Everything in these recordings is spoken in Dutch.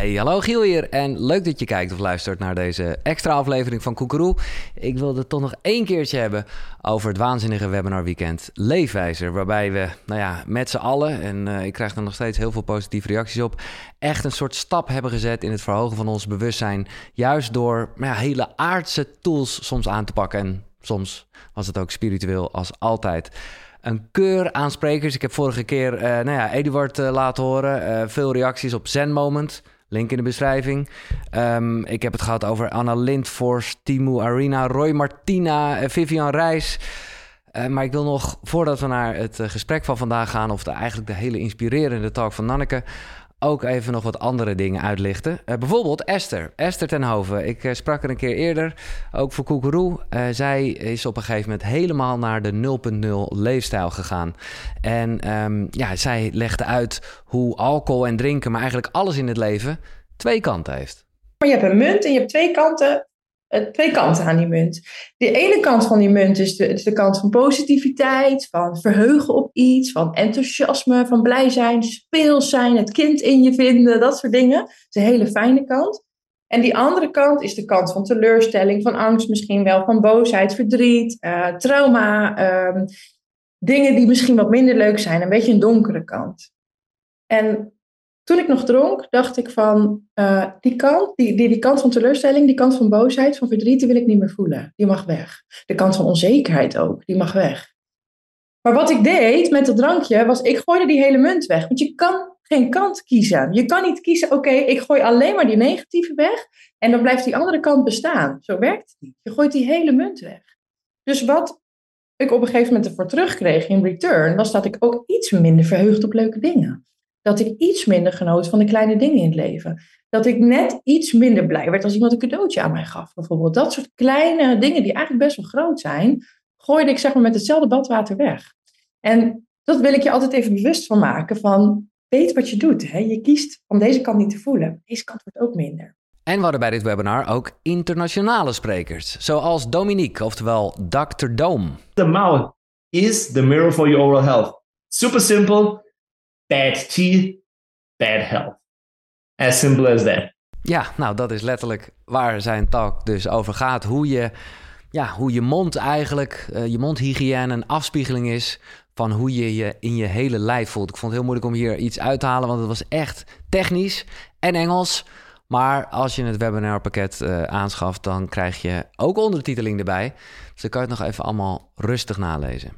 Hey, hallo Giel hier en leuk dat je kijkt of luistert naar deze extra aflevering van Koekeroe. Ik wilde het toch nog één keertje hebben over het waanzinnige webinarweekend Leefwijzer. Waarbij we, nou ja, met z'n allen, en uh, ik krijg er nog steeds heel veel positieve reacties op, echt een soort stap hebben gezet in het verhogen van ons bewustzijn. Juist door nou ja, hele aardse tools soms aan te pakken. En soms was het ook spiritueel als altijd een keur aan sprekers. Ik heb vorige keer uh, nou ja, Eduard uh, laten horen. Veel reacties op Zen Moment. Link in de beschrijving. Um, ik heb het gehad over Anna Lindfors, Timo Arena, Roy Martina, Vivian Reis. maar ik wil nog, voordat we naar het gesprek van vandaag gaan... of de, eigenlijk de hele inspirerende talk van Nanneke ook even nog wat andere dingen uitlichten. Uh, bijvoorbeeld Esther, Esther Tenhoven. Ik uh, sprak er een keer eerder, ook voor Koekeroe. Uh, zij is op een gegeven moment helemaal naar de 0.0 leefstijl gegaan. En um, ja, zij legde uit hoe alcohol en drinken, maar eigenlijk alles in het leven, twee kanten heeft. Maar je hebt een munt en je hebt twee kanten eh, twee kanten aan die munt. De ene kant van die munt is de, kant van positiviteit, van verheugen op iets, van enthousiasme, van blij zijn, speels zijn, het kind in je vinden, dat soort dingen. Dat is een hele fijne kant. En die andere kant is de kant van teleurstelling, van angst misschien wel, van boosheid, verdriet, uh, trauma, um, dingen die misschien wat minder leuk zijn, een beetje een donkere kant. En toen ik nog dronk, dacht ik van uh, die kant, die, die, die kant van teleurstelling, die kant van boosheid, van verdriet, die wil ik niet meer voelen. Die mag weg. De kant van onzekerheid ook, die mag weg. Maar wat ik deed met dat drankje, was ik gooide die hele munt weg. Want je kan geen kant kiezen. Je kan niet kiezen, oké, ik gooi alleen maar die negatieve weg en dan blijft die andere kant bestaan. Zo werkt het niet. Je gooit die hele munt weg. Dus wat ik op een gegeven moment ervoor terugkreeg in return, was dat ik ook iets minder verheugd op leuke dingen. Dat ik iets minder genoot van de kleine dingen in het leven. Dat ik net iets minder blij werd als iemand een cadeautje aan mij gaf. Bijvoorbeeld dat soort kleine dingen die eigenlijk best wel groot zijn, gooide ik zeg maar met hetzelfde badwater weg. En dat wil ik je altijd even bewust van maken. Van weet wat je doet. Hè? Je kiest om deze kant niet te voelen. Deze kant wordt ook minder. En we hadden bij dit webinar ook internationale sprekers. Zoals Dominique, oftewel Dr. Dome. The mouth is the mirror for your oral health. Super simple bad teeth, bad health. As simple as that. Ja, nou dat is letterlijk waar zijn talk dus over gaat. Hoe je, ja, hoe je mond eigenlijk, uh, je mondhygiëne een afspiegeling is van hoe je je in je hele lijf voelt. Ik vond het heel moeilijk om hier iets uit te halen, want het was echt technisch en Engels. Maar als je het webinarpakket uh, aanschaft, dan krijg je ook ondertiteling erbij. Dus dan kan je het nog even allemaal rustig nalezen.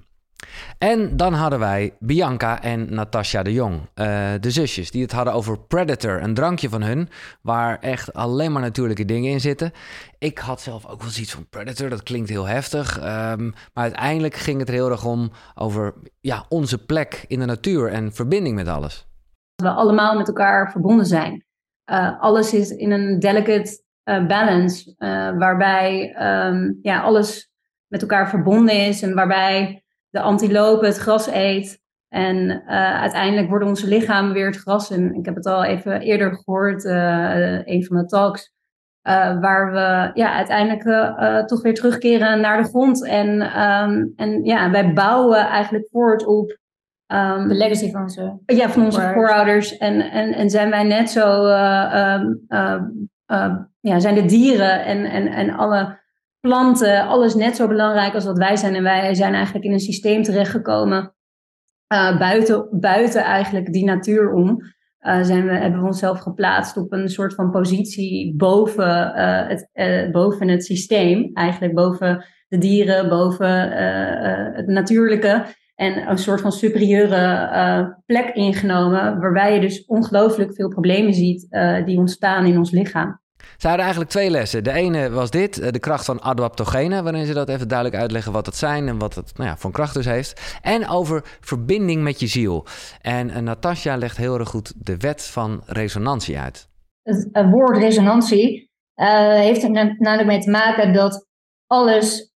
En dan hadden wij Bianca en Natasha de Jong, uh, de zusjes, die het hadden over Predator, een drankje van hun, waar echt alleen maar natuurlijke dingen in zitten. Ik had zelf ook wel zoiets van Predator, dat klinkt heel heftig. Um, maar uiteindelijk ging het er heel erg om over ja, onze plek in de natuur en verbinding met alles. We allemaal met elkaar verbonden zijn. Uh, alles is in een delicate uh, balance, waarbij um, ja, alles met elkaar verbonden is en waarbij de antilope het gras eet. En uh, uiteindelijk worden onze lichamen weer het gras. En ik heb het al even eerder gehoord, uh, een van de talks. Uh, waar we ja, uiteindelijk toch weer terugkeren naar de grond. En, um, en ja, wij bouwen eigenlijk voort op. Um, de legacy van onze Ja, van onze voorouders. En, en, en zijn wij net zo. Um, ja, zijn de dieren en, en, en alle planten, alles net zo belangrijk als wat wij zijn. En wij zijn eigenlijk in een systeem terechtgekomen uh, buiten, buiten eigenlijk die natuur om. Uh, zijn we, hebben we onszelf geplaatst op een soort van positie boven, uh, het, boven het systeem. Eigenlijk boven de dieren, boven het natuurlijke. En een soort van superieure plek ingenomen. Waarbij je dus ongelooflijk veel problemen ziet die ontstaan in ons lichaam. Ze hadden eigenlijk twee lessen. De ene was dit, eh, de kracht van adaptogenen, waarin ze dat even duidelijk uitleggen wat het zijn en wat het nou ja, een kracht dus heeft. En over verbinding met je ziel. En uh, Natasja legt heel erg goed de wet van resonantie uit. Het woord resonantie uh, heeft er namelijk mee te maken dat alles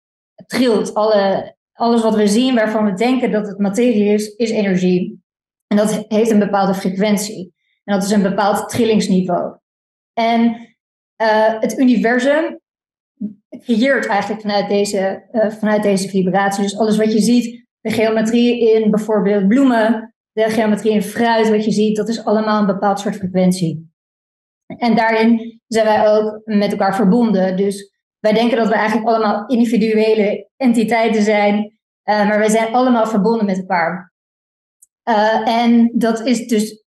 trilt. Alle, alles wat we zien waarvan we denken dat het materie is, is energie. En dat heeft een bepaalde frequentie. En dat is een bepaald trillingsniveau. En uh, het universum creëert eigenlijk vanuit deze, uh, vanuit deze vibratie. Dus alles wat je ziet, de geometrie in bijvoorbeeld bloemen, de geometrie in fruit, wat je ziet, dat is allemaal een bepaald soort frequentie. en daarin zijn wij ook met elkaar verbonden. Dus wij denken dat we eigenlijk allemaal individuele entiteiten zijn, uh, maar wij zijn allemaal verbonden met elkaar. En dat is dus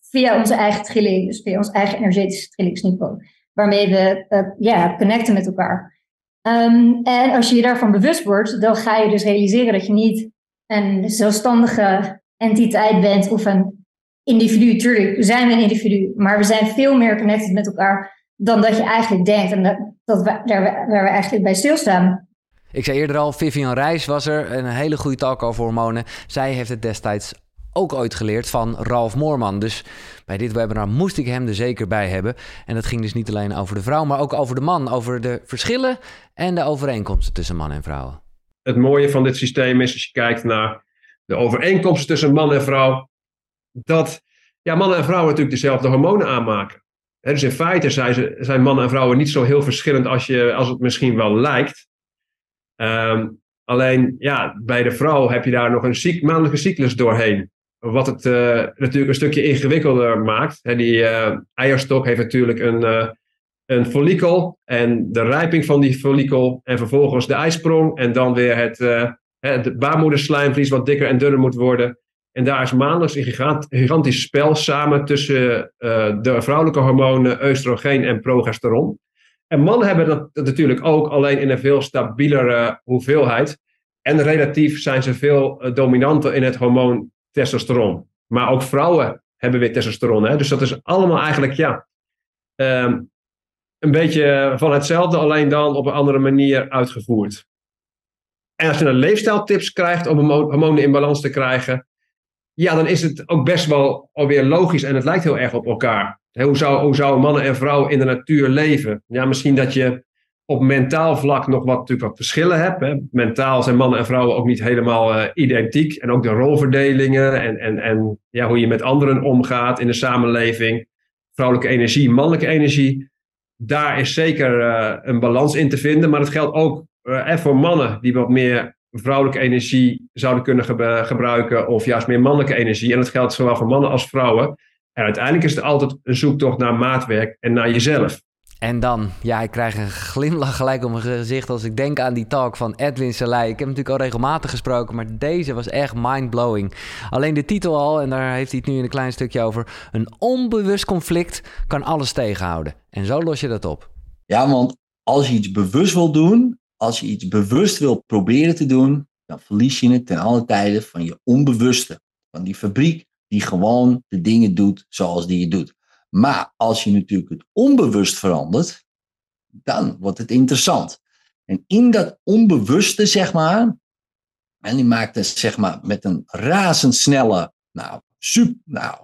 via onze eigen trilling, dus via ons eigen energetische trillingsniveau, waarmee we uh, ja, connecten met elkaar. Um, en als je je daarvan bewust wordt, dan ga je dus realiseren dat je niet een zelfstandige entiteit bent of een individu. Tuurlijk zijn we een individu, maar we zijn veel meer connected met elkaar dan dat je eigenlijk denkt. En dat, dat we, daar, waar we eigenlijk bij stilstaan. Ik zei eerder al, Vivian Reis was er, een hele goede talk over hormonen. Zij heeft het destijds ook ooit geleerd van Ralf Moorman. Dus bij dit webinar moest ik hem er zeker bij hebben. En dat ging dus niet alleen over de vrouw, maar ook over de man. Over de verschillen en de overeenkomsten tussen man en vrouw. Het mooie van dit systeem is, als je kijkt naar de overeenkomsten tussen man en vrouw, dat ja, mannen en vrouwen natuurlijk dezelfde hormonen aanmaken. dus in feite zijn, ze, zijn mannen en vrouwen niet zo heel verschillend als, je, als het misschien wel lijkt. Ehm, alleen ja, bij de vrouw heb je daar nog een ziek, mannelijke cyclus doorheen. Wat het uh, natuurlijk een stukje ingewikkelder maakt. die uh, eierstok heeft natuurlijk een, uh, een follikel en de rijping van die follikel en vervolgens de ijsprong en dan weer het, het baarmoederslijmvlies wat dikker en dunner moet worden. En daar is maandelijks een gigantisch spel samen tussen de vrouwelijke hormonen oestrogeen en progesteron. En mannen hebben dat natuurlijk ook, alleen in een veel stabielere hoeveelheid. En relatief zijn ze veel dominanter in het hormoon testosteron. Maar ook vrouwen hebben weer testosteron. Hè? Dus dat is allemaal eigenlijk, ja, um, een beetje van hetzelfde, alleen dan op een andere manier uitgevoerd. En als je een leefstijltips krijgt om hormonen in balans te krijgen, ja, dan is het ook best wel alweer logisch en het lijkt heel erg op elkaar. Hoe zou, hoe zou mannen en vrouwen in de natuur leven? Ja, misschien dat je op mentaal vlak nog wat, natuurlijk wat verschillen hebt. Hè. Mentaal zijn mannen en vrouwen ook niet helemaal uh, identiek. En ook de rolverdelingen en, en, en ja, hoe je met anderen omgaat in de samenleving. Vrouwelijke energie, mannelijke energie. Daar is zeker uh, een balans in te vinden. Maar dat geldt ook uh, voor mannen die wat meer vrouwelijke energie zouden kunnen ge gebruiken. Of juist meer mannelijke energie. En dat geldt zowel voor mannen als vrouwen. En uiteindelijk is het altijd een zoektocht naar maatwerk en naar jezelf. En dan, ja, ik krijg een glimlach gelijk op mijn gezicht als ik denk aan die talk van Edwin Selei. Ik heb natuurlijk al regelmatig gesproken, maar deze was echt mind-blowing. Alleen de titel al, en daar heeft hij het nu in een klein stukje over. Een onbewust conflict kan alles tegenhouden. En zo los je dat op. Ja, want als je iets bewust wil doen, als je iets bewust wil proberen te doen, dan verlies je het ten alle tijden van je onbewuste. Van die fabriek die gewoon de dingen doet zoals die je doet. Maar als je natuurlijk het onbewust verandert, dan wordt het interessant. En in dat onbewuste, zeg maar, en die maakt het zeg maar met een razendsnelle, nou, super, nou,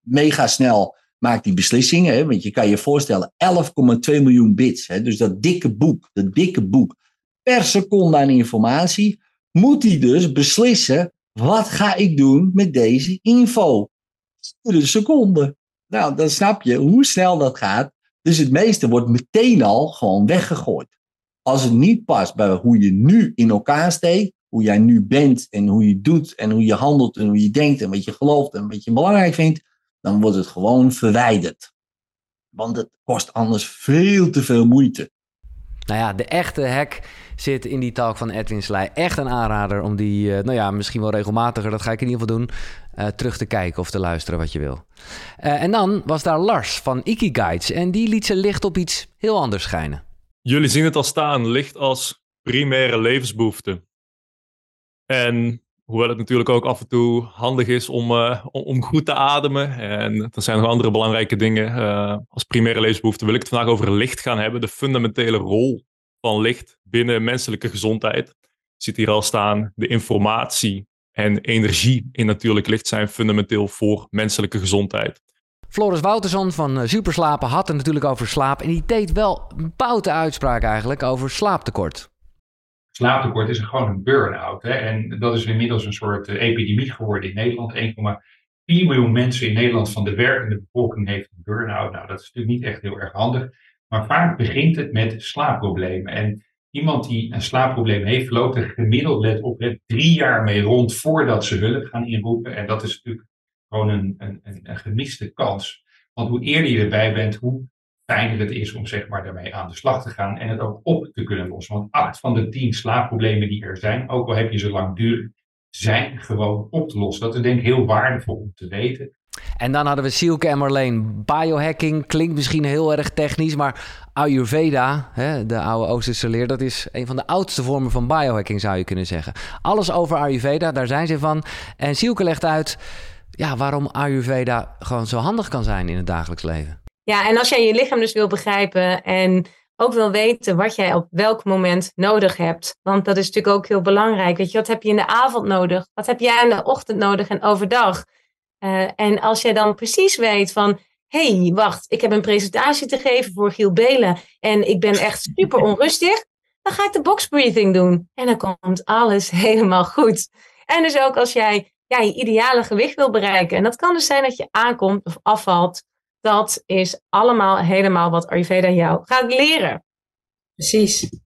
mega snel maakt die beslissingen. Hè? Want je kan je voorstellen, 11,2 miljoen bits, hè? dus dat dikke boek, dat dikke boek, per seconde aan informatie, moet hij dus beslissen, wat ga ik doen met deze info? Iedere seconde. Nou, dan snap je hoe snel dat gaat. Dus het meeste wordt meteen al gewoon weggegooid. Als het niet past bij hoe je nu in elkaar steekt, hoe jij nu bent en hoe je doet en hoe je handelt en hoe je denkt en wat je gelooft en wat je belangrijk vindt, dan wordt het gewoon verwijderd. Want het kost anders veel te veel moeite. Nou ja, de echte hack zit in die talk van Edwin Slij. Echt een aanrader om die, uh, nou ja, misschien wel regelmatiger, dat ga ik in ieder geval doen, uh, terug te kijken of te luisteren wat je wil. Uh, en dan was daar Lars van Guides en die liet zijn licht op iets heel anders schijnen. Jullie zien het al staan, licht als primaire levensbehoefte. En hoewel het natuurlijk ook af en toe handig is om, om goed te ademen. En er zijn nog andere belangrijke dingen. als primaire levensbehoefte wil ik het vandaag over licht gaan hebben. De fundamentele rol van licht binnen menselijke gezondheid. Zit hier al staan, de informatie en energie in natuurlijk licht zijn fundamenteel voor menselijke gezondheid. Floris Wouterson van eh, Superslapen had het natuurlijk over slaap. En die deed wel een boute uitspraak eigenlijk over slaaptekort. Slaaptekort is gewoon een burn-out. Hè? En dat is inmiddels een soort uh, epidemie geworden in Nederland. 1,4 miljoen mensen in Nederland van de werkende bevolking heeft een burn-out. Nou, dat is natuurlijk niet echt heel erg handig. Maar vaak begint het met slaapproblemen. En iemand die een slaapprobleem heeft, loopt er gemiddeld, let op, drie jaar mee rond voordat ze hulp gaan inroepen. En dat is natuurlijk gewoon een, een, een gemiste kans. Want hoe eerder je erbij bent, hoe fijner het is om zeg maar, daarmee aan de slag te gaan en het ook op te kunnen lossen. Want acht van de tien slaapproblemen die er zijn, ook al heb je ze langdurig, zijn gewoon op te lossen. Dat is denk ik heel waardevol om te weten. En dan hadden we Silke en Marleen. Biohacking klinkt misschien heel erg technisch, maar Ayurveda, hè, de oude Oosterse leer, dat is een van de oudste vormen van biohacking, zou je kunnen zeggen. Alles over Ayurveda, daar zijn ze van. En Silke legt uit ja, waarom Ayurveda gewoon zo handig kan zijn in het dagelijks leven. Ja, en als jij je lichaam dus wil begrijpen en ook wil weten wat jij op welk moment nodig hebt. Want dat is natuurlijk ook heel belangrijk. Weet je, wat heb je in de avond nodig? Wat heb jij in de ochtend nodig en overdag? Uh, en als jij dan precies weet van, hé, hey, wacht, ik heb een presentatie te geven voor Giel Belen en ik ben echt super onrustig, dan ga ik de box breathing doen. En dan komt alles helemaal goed. En dus ook als jij ja, je ideale gewicht wil bereiken. En dat kan dus zijn dat je aankomt of afvalt dat is allemaal helemaal wat Ayurveda jou gaat leren. Precies.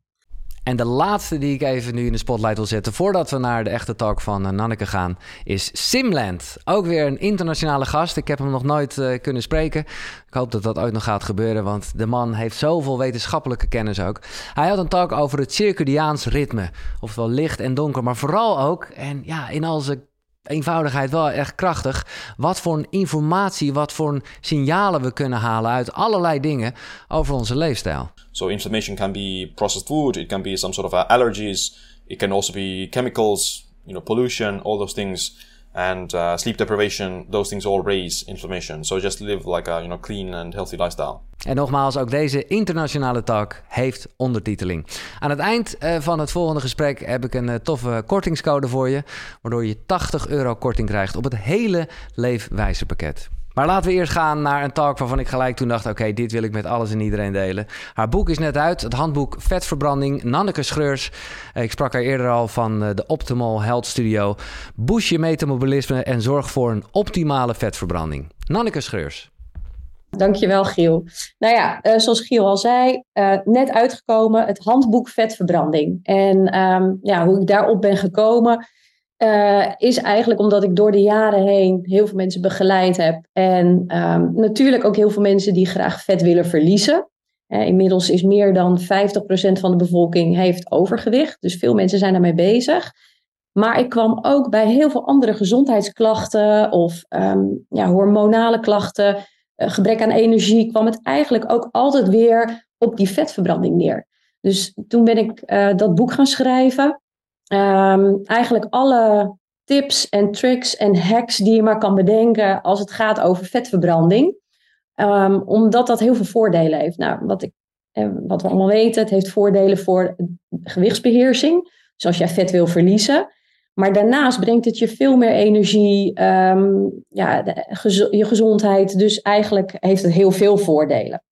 En de laatste die ik even nu in de spotlight wil zetten, voordat we naar de echte talk van uh, Nanneke gaan, is Simland. Ook weer een internationale gast. Ik heb hem nog nooit uh, kunnen spreken. Ik hoop dat dat ooit nog gaat gebeuren, want de man heeft zoveel wetenschappelijke kennis ook. Hij had een talk over het circadiaans ritme, oftewel licht en donker, maar vooral ook, en ja, in al zijn eenvoudigheid wel echt krachtig. Wat voor informatie, wat voor signalen we kunnen halen uit allerlei dingen over onze leefstijl. So inflammation can be processed food, it can be some sort of uh, allergies, it can also be chemicals, you know, pollution, all those things. And uh, sleep deprivation, those things all raise inflammation. So just live like a you know, clean and healthy lifestyle. En nogmaals, ook deze internationale talk heeft ondertiteling. Aan het eind uh, van het volgende gesprek heb ik een uh, toffe kortingscode voor je, waardoor je 80 euro korting krijgt op het hele leefwijzerpakket. Maar laten we eerst gaan naar een talk waarvan ik gelijk toen dacht: oké, dit wil ik met alles en iedereen delen. Haar boek is net uit, het handboek Vetverbranding, Nanneke Schreurs. Eh, ik sprak haar eerder al van de Optimal Health Studio. Boost je metabolisme en zorg voor een optimale vetverbranding. Nanneke Schreurs. Dankjewel, Giel. Nou ja, uh, zoals Giel al zei, net uitgekomen het handboek vetverbranding. En um, ja, hoe ik daarop ben gekomen, uh, is eigenlijk omdat ik door de jaren heen heel veel mensen begeleid heb. En um, natuurlijk ook heel veel mensen die graag vet willen verliezen. inmiddels is meer dan 50% van de bevolking heeft overgewicht. Dus veel mensen zijn daarmee bezig. Maar ik kwam ook bij heel veel andere gezondheidsklachten of um, ja, hormonale klachten uh, gebrek aan energie, kwam het eigenlijk ook altijd weer op die vetverbranding neer. Dus toen ben ik dat boek gaan schrijven. Um, eigenlijk alle tips en tricks en hacks die je maar kan bedenken als het gaat over vetverbranding. Um, omdat dat heel veel voordelen heeft. Nou, wat, ik, eh, wat we allemaal weten, het heeft voordelen voor gewichtsbeheersing. Dus als jij vet wil verliezen. Maar daarnaast brengt het je veel meer energie, um, ja, je gezondheid. Dus eigenlijk heeft het heel veel voordelen.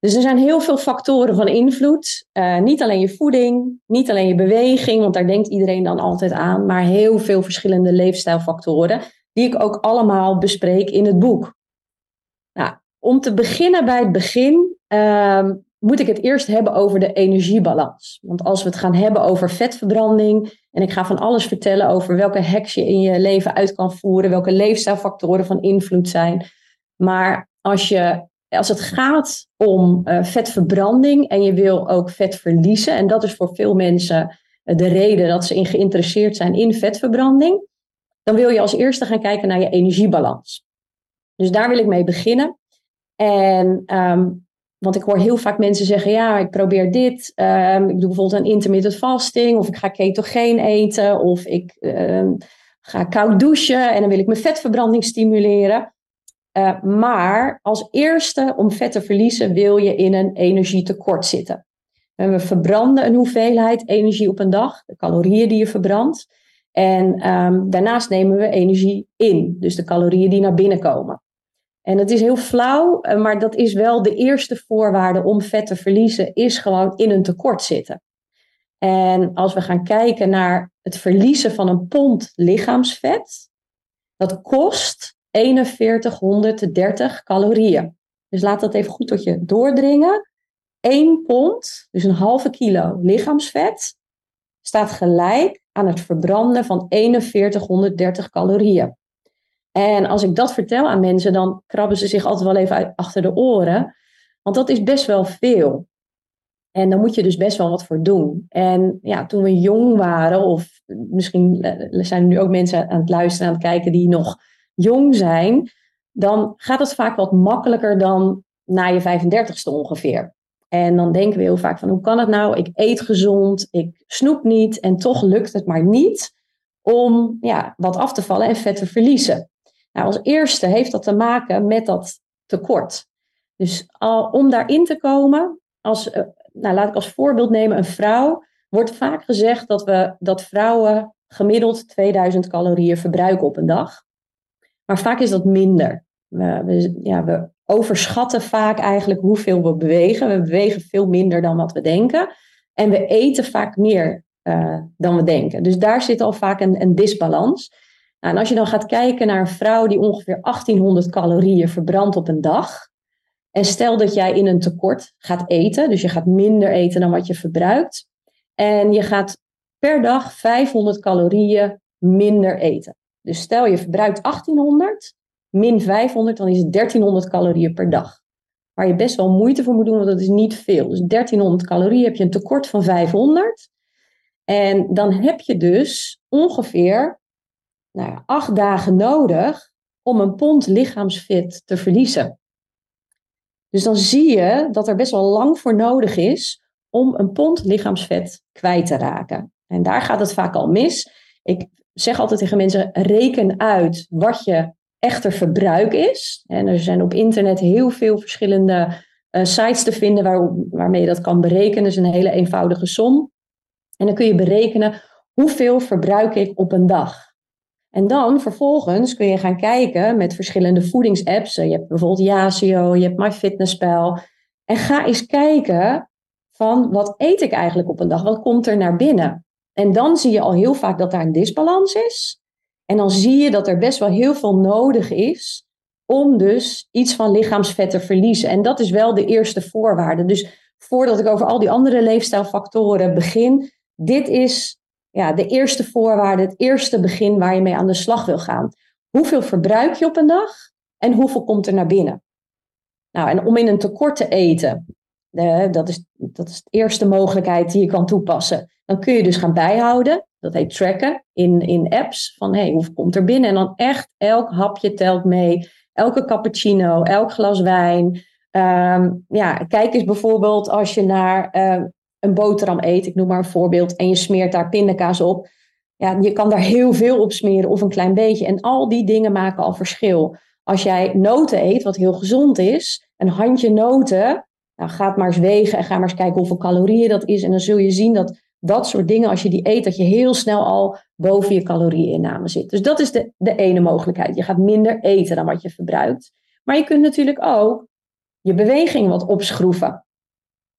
Dus er zijn heel veel factoren van invloed. Uh, niet alleen je voeding, niet alleen je beweging, want daar denkt iedereen dan altijd aan, maar heel veel verschillende leefstijlfactoren, die ik ook allemaal bespreek in het boek. Nou, om te beginnen bij het begin, uh, moet ik het eerst hebben over de energiebalans. Want als we het gaan hebben over vetverbranding, en ik ga van alles vertellen over welke hacks je in je leven uit kan voeren, welke leefstijlfactoren van invloed zijn. Maar als, je, als het gaat om uh, vetverbranding en je wil ook vet verliezen, en dat is voor veel mensen de reden dat ze in geïnteresseerd zijn in vetverbranding, dan wil je als eerste gaan kijken naar je energiebalans. Dus daar wil ik mee beginnen. En um, want ik hoor heel vaak mensen zeggen: ja, ik probeer dit. Um, ik doe bijvoorbeeld een intermittent fasting, of ik ga ketogeen eten, of ik um, ga koud douchen en dan wil ik mijn vetverbranding stimuleren. Uh, maar als eerste, om vet te verliezen, wil je in een energietekort zitten. En we verbranden een hoeveelheid energie op een dag, de calorieën die je verbrandt. En um, daarnaast nemen we energie in, dus de calorieën die naar binnen komen. En het is heel flauw, eh, maar dat is wel de eerste voorwaarde om vet te verliezen, is gewoon in een tekort zitten. En als we gaan kijken naar het verliezen van een pond lichaamsvet, dat kost 4130 calorieën. Dus laat dat even goed tot je doordringen. 1 pond, dus een halve kilo lichaamsvet, staat gelijk aan het verbranden van 4130 calorieën. En als ik dat vertel aan mensen, dan krabben ze zich altijd wel even achter de oren. Want dat is best wel veel. En daar moet je dus best wel wat voor doen. En ja, toen we jong waren, of misschien eh, zijn er nu ook mensen aan het luisteren, aan het kijken die nog jong zijn, dan gaat het vaak wat makkelijker dan na je 35ste ongeveer. En dan denken we heel vaak van hoe kan het nou? Ik eet gezond, ik snoep niet en toch lukt het maar niet om ja, wat af te vallen en vet te verliezen. Nou, als eerste heeft dat te maken met dat tekort. Dus om daarin te komen, als, eh, nou, laat ik als voorbeeld nemen een vrouw, wordt vaak gezegd dat, we, dat vrouwen gemiddeld 2000 calorieën verbruiken op een dag. Maar vaak is dat minder. We, ja, we overschatten vaak eigenlijk hoeveel we bewegen. We bewegen veel minder dan wat we denken. En we eten vaak meer uh, dan we denken. Dus daar zit al vaak een, een disbalans. Nou, en als je dan gaat kijken naar een vrouw die ongeveer 1800 calorieën verbrandt op een dag. En stel dat jij in een tekort gaat eten, dus je gaat minder eten dan wat je verbruikt. En je gaat per dag 500 calorieën minder eten. Dus stel je verbruikt 1800, min 500, dan is het 1300 calorieën per dag. Waar je best wel moeite voor moet doen, want dat is niet veel. Dus 1300 calorieën heb je een tekort van 500. En dan heb je dus ongeveer nou ja, acht dagen nodig om een pond lichaamsvet te verliezen. Dus dan zie je dat er best wel lang voor nodig is om een pond lichaamsvet kwijt te raken. En daar gaat het vaak al mis. Ik zeg altijd tegen mensen: reken uit wat je echter verbruik is. En er zijn op internet heel veel verschillende uh, sites te vinden waar, waarmee je dat kan berekenen. Dat is een hele eenvoudige som. En dan kun je berekenen hoeveel verbruik ik op een dag. En dan vervolgens kun je gaan kijken met verschillende voedingsapps. Je hebt bijvoorbeeld Yasio, je hebt MyFitnessPal. En ga eens kijken van wat eet ik eigenlijk op een dag? Wat komt er naar binnen? En dan zie je al heel vaak dat daar een disbalans is. En dan zie je dat er best wel heel veel nodig is om dus iets van lichaamsvet te verliezen. En dat is wel de eerste voorwaarde. Dus voordat ik over al die andere leefstijlfactoren begin, dit is ja, de eerste voorwaarde, het eerste begin waar je mee aan de slag wil gaan. Hoeveel verbruik je op een dag en hoeveel komt er naar binnen? Nou, en om in een tekort te eten, dat, is, dat is de eerste mogelijkheid die je kan toepassen. Dan kun je dus gaan bijhouden, dat heet tracken, in, in apps, van hey, hoeveel komt er binnen? En dan echt elk hapje telt mee, elke cappuccino, elk glas wijn. Ehm, ja, kijk eens bijvoorbeeld als je naar uh, een boterham eet, ik noem maar een voorbeeld, en je smeert daar pindakaas op. Ja, je kan daar heel veel op smeren of een klein beetje. En al die dingen maken al verschil. Als jij noten eet, wat heel gezond is, een handje noten, nou, ga het maar eens wegen en ga maar eens kijken hoeveel calorieën dat is. En dan zul je zien dat dat soort dingen, als je die eet, dat je heel snel al boven je calorieinname zit. Dus dat is de, de ene mogelijkheid. Je gaat minder eten dan wat je verbruikt. Maar je kunt natuurlijk ook je beweging wat opschroeven.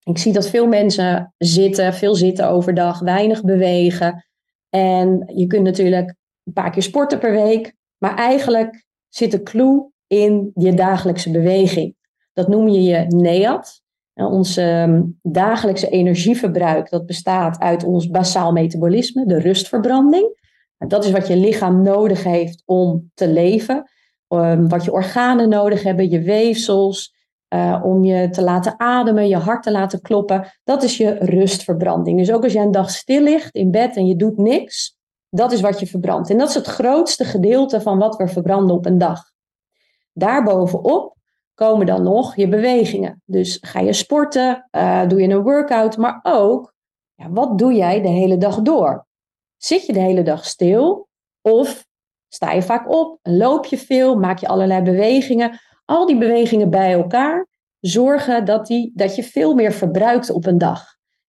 Ik zie dat veel mensen zitten, veel zitten overdag, weinig bewegen. En je kunt natuurlijk een paar keer sporten per week. Maar eigenlijk zit de clue in je dagelijkse beweging. Dat noem je je NEAT. Ons ehm, dagelijkse energieverbruik dat bestaat uit ons basaal metabolisme, de rustverbranding. Dat is wat je lichaam nodig heeft om te leven. Ehm, wat je organen nodig hebben, je weefsels, uh, om je te laten ademen, je hart te laten kloppen. Dat is je rustverbranding. Dus ook als je een dag stil ligt in bed en je doet niks, dat is wat je verbrandt. En dat is het grootste gedeelte van wat we verbranden op een dag. Daarbovenop komen dan nog je bewegingen. Dus ga je sporten, uh, doe je een workout, maar ook, ja, wat doe jij de hele dag door? Zit je de hele dag stil of sta je vaak op, loop je veel, maak je allerlei bewegingen? al die bewegingen bij elkaar zorgen dat, die, dat je veel meer verbruikt op een dag.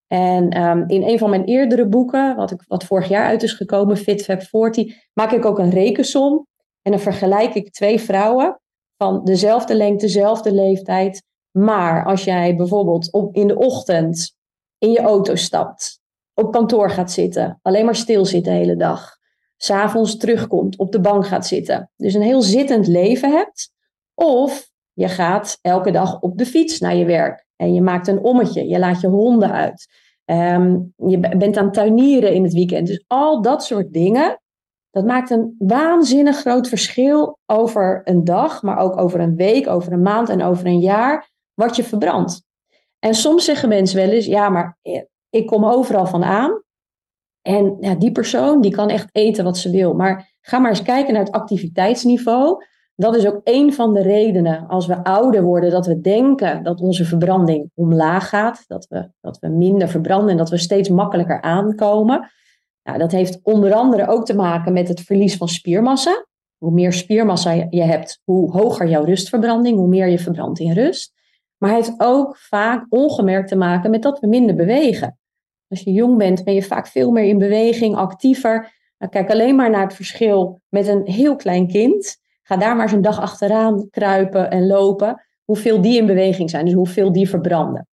En um, in een van mijn eerdere boeken, wat, ik, wat vorig jaar uit is gekomen, Fit Fab 40, maak ik ook een rekensom. En dan vergelijk ik twee vrouwen van dezelfde lengte, dezelfde leeftijd. Maar als jij bijvoorbeeld op, in de ochtend in je auto stapt, op kantoor gaat zitten, alleen maar stil zit de hele dag, s'avonds terugkomt, op de bank gaat zitten, dus een heel zittend leven hebt, of je gaat elke dag op de fiets naar je werk en je maakt een ommetje, je laat je honden uit. Um, je bent aan tuinieren in het weekend. Dus al dat soort dingen Dat maakt een waanzinnig groot verschil over een dag, maar ook over een week, over een maand en over een jaar, wat je verbrandt. En soms zeggen mensen wel eens, ja, maar ik kom overal van aan. En ja, die persoon die kan echt eten wat ze wil. Maar ga maar eens kijken naar het activiteitsniveau. Dat is ook een van de redenen als we ouder worden dat we denken dat onze verbranding omlaag gaat. Dat we, dat we minder verbranden en dat we steeds makkelijker aankomen. Nou, dat heeft onder andere ook te maken met het verlies van spiermassa. Hoe meer spiermassa je hebt, hoe hoger jouw rustverbranding, hoe meer je verbrandt in rust. Maar hij heeft ook vaak ongemerkt te maken met dat we minder bewegen. Als je jong bent, ben je vaak veel meer in beweging, actiever. Nou, kijk alleen maar naar het verschil met een heel klein kind. Ga daar maar een dag achteraan kruipen en lopen. Hoeveel die in beweging zijn, dus hoeveel die verbranden.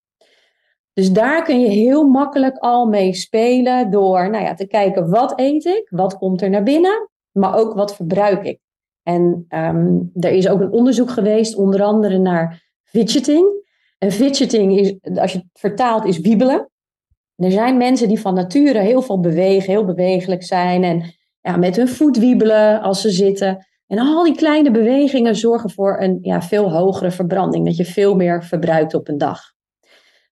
Dus daar kun je heel makkelijk al mee spelen door nou ja, te kijken wat eet ik, wat komt er naar binnen, maar ook wat verbruik ik. En um, er is ook een onderzoek geweest, onder andere naar fidgeting. En fidgeting is, als je het vertaalt, is wiebelen. er zijn mensen die van nature heel veel bewegen, heel bewegelijk zijn en ja, met hun voet wiebelen als ze zitten. En al die kleine bewegingen zorgen voor een ja, veel hogere verbranding, dat je veel meer verbruikt op een dag.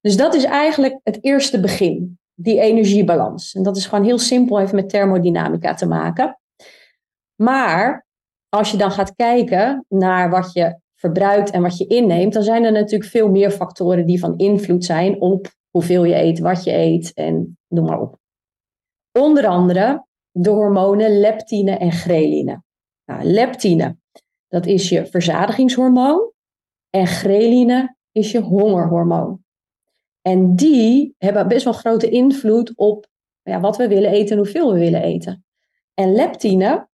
Dus dat is eigenlijk het eerste begin, die energiebalans. En dat is gewoon heel simpel, heeft met thermodynamica te maken. Maar als je dan gaat kijken naar wat je verbruikt en wat je inneemt, dan zijn er natuurlijk veel meer factoren die van invloed zijn op hoeveel je eet, wat je eet en noem maar op. Onder andere de hormonen leptine en ghreline. Nou, leptine, dat is je verzadigingshormoon en ghreline is je hongerhormoon. En die hebben best wel grote invloed op ja, wat we willen eten en hoeveel we willen eten. En leptine,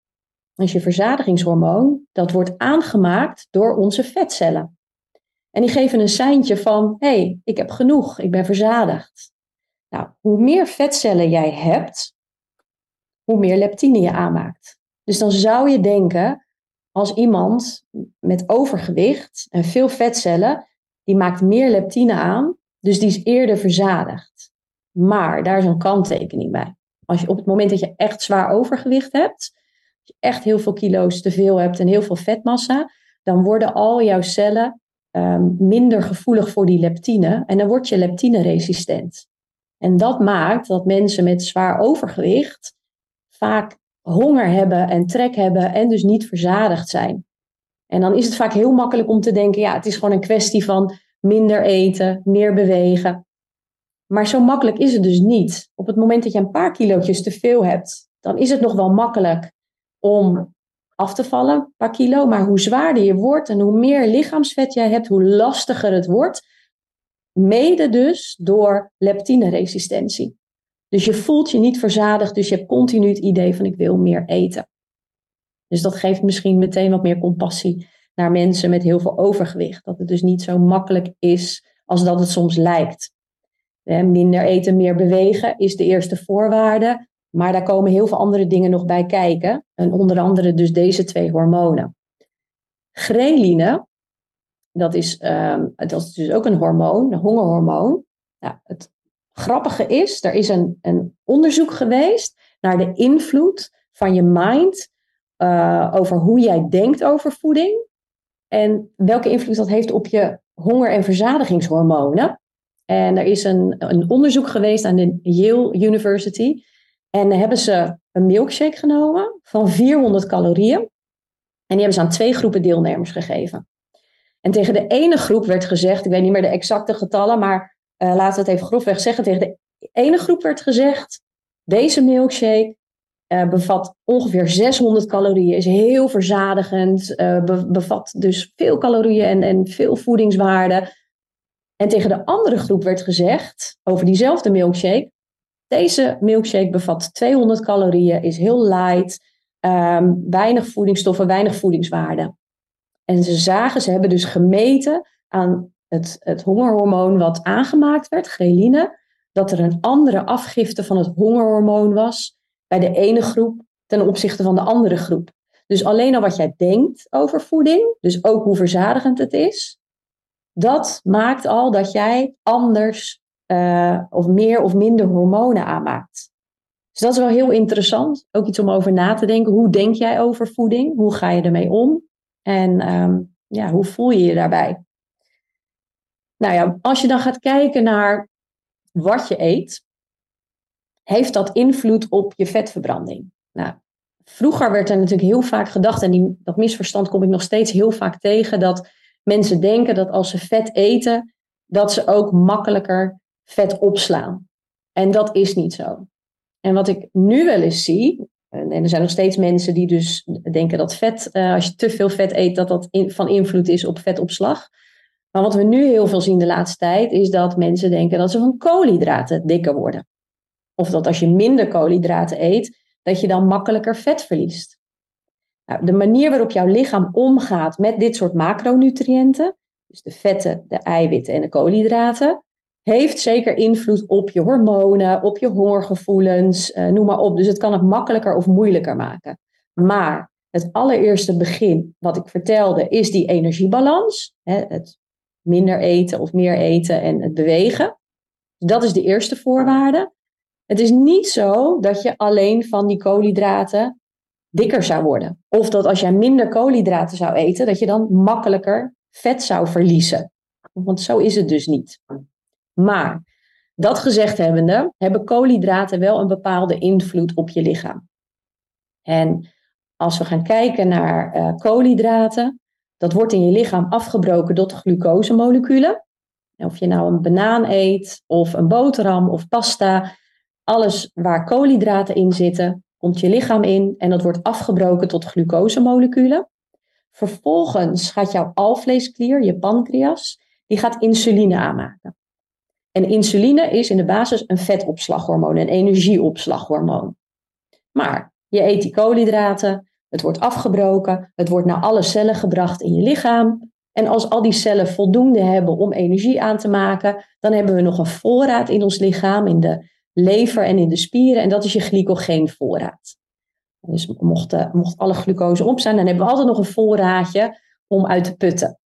is je verzadigingshormoon, dat wordt aangemaakt door onze vetcellen. En die geven een seintje van, hé, hey, ik heb genoeg, ik ben verzadigd. Nou, hoe meer vetcellen jij hebt, hoe meer leptine je aanmaakt. Dus dan zou je denken, als iemand met overgewicht en veel vetcellen, die maakt meer leptine aan, dus die is eerder verzadigd. Maar daar is een kanttekening bij. Als je op het moment dat je echt zwaar overgewicht hebt, je echt heel veel kilo's te veel hebt en heel veel vetmassa, dan worden al jouw cellen um, minder gevoelig voor die leptine en dan word je leptine-resistent. En dat maakt dat mensen met zwaar overgewicht vaak honger hebben en trek hebben en dus niet verzadigd zijn. En dan is het vaak heel makkelijk om te denken, ja, het is gewoon een kwestie van minder eten, meer bewegen. Maar zo makkelijk is het dus niet. Op het moment dat je een paar kilootjes te veel hebt, dan is het nog wel makkelijk om af te vallen, een paar kilo. Maar hoe zwaarder je wordt en hoe meer lichaamsvet jij hebt, hoe lastiger het wordt. Mede dus door leptineresistentie. Dus je voelt je niet verzadigd, dus je hebt continu het idee van ik wil meer eten. Dus dat geeft misschien meteen wat meer compassie naar mensen met heel veel overgewicht. Dat het dus niet zo makkelijk is als dat het soms lijkt. Minder eten, meer bewegen is de eerste voorwaarde. Maar daar komen heel veel andere dingen nog bij kijken. En onder andere dus deze twee hormonen. Greline, dat is, um, dat is dus ook een hormoon, een hongerhormoon. Nou, het grappige is, er is een, een onderzoek geweest naar de invloed van je mind uh, over hoe jij denkt over voeding. En welke invloed dat heeft op je honger- en verzadigingshormonen. En er is een, een onderzoek geweest aan de Yale University. En hebben ze een milkshake genomen van 400 calorieën. En die hebben ze aan twee groepen deelnemers gegeven. En tegen de ene groep werd gezegd, ik weet niet meer de exacte getallen, maar uh, laten we het even grofweg zeggen. Tegen de ene groep werd gezegd, deze milkshake uh, bevat ongeveer 600 calorieën, is heel verzadigend, uh, bevat dus veel calorieën en, en veel voedingswaarde. En tegen de andere groep werd gezegd, over diezelfde milkshake, deze milkshake bevat 200 calorieën, is heel light, um, weinig voedingsstoffen, weinig voedingswaarde. En ze zagen, ze hebben dus gemeten aan het, het hongerhormoon wat aangemaakt werd, ghreline, dat er een andere afgifte van het hongerhormoon was bij de ene groep ten opzichte van de andere groep. Dus alleen al wat jij denkt over voeding, dus ook hoe verzadigend het is, dat maakt al dat jij anders uh, of meer of minder hormonen aanmaakt. dat is wel heel interessant. Ook iets om over na te denken. Hoe denk jij over voeding? Hoe ga je ermee om? En ehm, ja, hoe voel je je daarbij? Nou ja, als je dan gaat kijken naar wat je eet, heeft dat invloed op je vetverbranding? Nou, vroeger werd er natuurlijk heel vaak gedacht, en die, dat misverstand kom ik nog steeds heel vaak tegen, dat mensen denken dat als ze vet eten, dat ze ook makkelijker vet opslaan. En dat is niet zo. En wat ik nu wel eens zie, en er zijn nog steeds mensen die dus denken dat vet, uh, als je te veel vet eet, dat dat van invloed is op vetopslag. Maar wat we nu heel veel zien de laatste tijd, is dat mensen denken dat ze van koolhydraten dikker worden. Of dat als je minder koolhydraten eet, dat je dan makkelijker vet verliest. Nou, de manier waarop jouw lichaam omgaat met dit soort macronutriënten, dus de vetten, de eiwitten en de koolhydraten, heeft zeker invloed op je hormonen, op je hongergevoelens, uh, noem maar op. Dus het kan het makkelijker of moeilijker maken. Maar het allereerste begin wat ik vertelde is die energiebalans. Hè, het minder eten of meer eten en het bewegen. Dat is de eerste voorwaarde. Het is niet zo dat je alleen van die koolhydraten dikker zou worden. Of dat als jij minder koolhydraten zou eten, dat je dan makkelijker vet zou verliezen. Want zo is het dus niet. Maar dat gezegd hebbende, hebben koolhydraten wel een bepaalde invloed op je lichaam. En als we gaan kijken naar uh, koolhydraten, dat wordt in je lichaam afgebroken tot glucosemoleculen. Of je nou een banaan eet, of een boterham, of pasta. Alles waar koolhydraten in zitten, komt je lichaam in en dat wordt afgebroken tot glucosemoleculen. Vervolgens gaat jouw alvleesklier, je pancreas, die gaat insuline aanmaken. En insuline is in de basis een vetopslaghormoon, een energieopslaghormoon. Maar je eet die koolhydraten, het wordt afgebroken, het wordt naar alle cellen gebracht in je lichaam. En als al die cellen voldoende hebben om energie aan te maken, dan hebben we nog een voorraad in ons lichaam, in de lever en in de spieren. En dat is je glycogeenvoorraad. Dus mocht, uh, mocht alle glucose op zijn, dan hebben we altijd nog een voorraadje om uit te putten.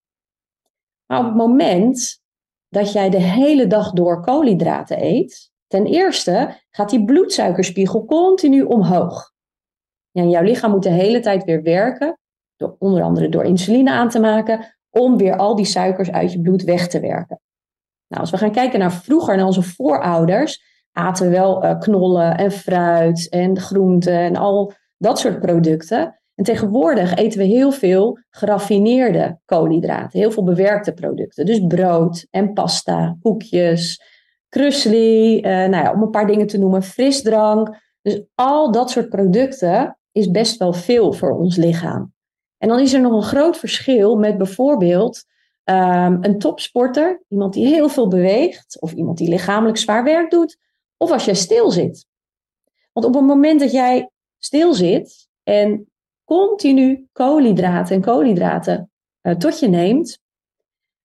Maar op het moment dat jij de hele dag door koolhydraten eet, ten eerste gaat die bloedsuikerspiegel continu omhoog. En jouw lichaam moet de hele tijd weer werken, door, onder andere door insuline aan te maken, om weer al die suikers uit je bloed weg te werken. Nou, als we gaan kijken naar vroeger, naar onze voorouders, aten we wel uh, knollen en fruit en groenten en al dat soort producten. En tegenwoordig eten we heel veel geraffineerde koolhydraten, heel veel bewerkte producten. Dus brood en pasta, koekjes, krusli, uh, nou ja, om een paar dingen te noemen, frisdrank. Dus al dat soort producten is best wel veel voor ons lichaam. En dan is er nog een groot verschil met bijvoorbeeld um, een topsporter, iemand die heel veel beweegt, of iemand die lichamelijk zwaar werk doet, of als jij stil zit. Want op het moment dat jij stil zit en continu koolhydraten en koolhydraten uh, tot je neemt,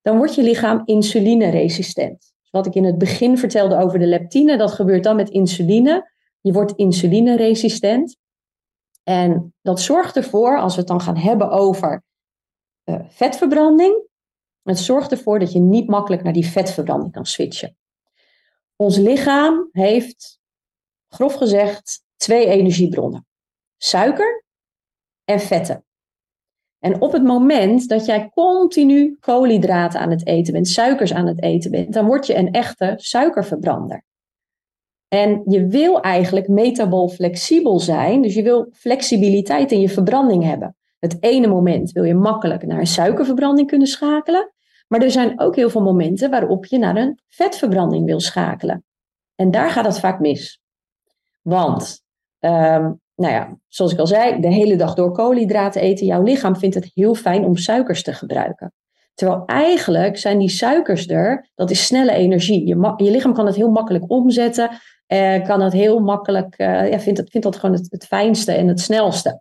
dan wordt je lichaam insulineresistent. Dus wat ik in het begin vertelde over de leptine, dat gebeurt dan met insuline. Je wordt insulineresistent. En dat zorgt ervoor, als we het dan gaan hebben over uh, vetverbranding, het zorgt ervoor dat je niet makkelijk naar die vetverbranding kan switchen. Ons lichaam heeft, grof gezegd, twee energiebronnen: suiker en vetten. En op het moment dat jij continu koolhydraten aan het eten bent, suikers aan het eten bent, dan word je een echte suikerverbrander. En je wil eigenlijk metabol flexibel zijn, dus je wil flexibiliteit in je verbranding hebben. Het ene moment wil je makkelijk naar een suikerverbranding kunnen schakelen, maar er zijn ook heel veel momenten waarop je naar een vetverbranding wil schakelen. En daar gaat het vaak mis. Want, um, nou ja, zoals ik al zei, de hele dag door koolhydraten eten, jouw lichaam vindt het heel fijn om suikers te gebruiken. Terwijl eigenlijk zijn die suikers er, dat is snelle energie. Je, lichaam kan het heel makkelijk omzetten, eh, kan het heel makkelijk, uh, ja, vindt, het, vindt dat gewoon het fijnste en het snelste.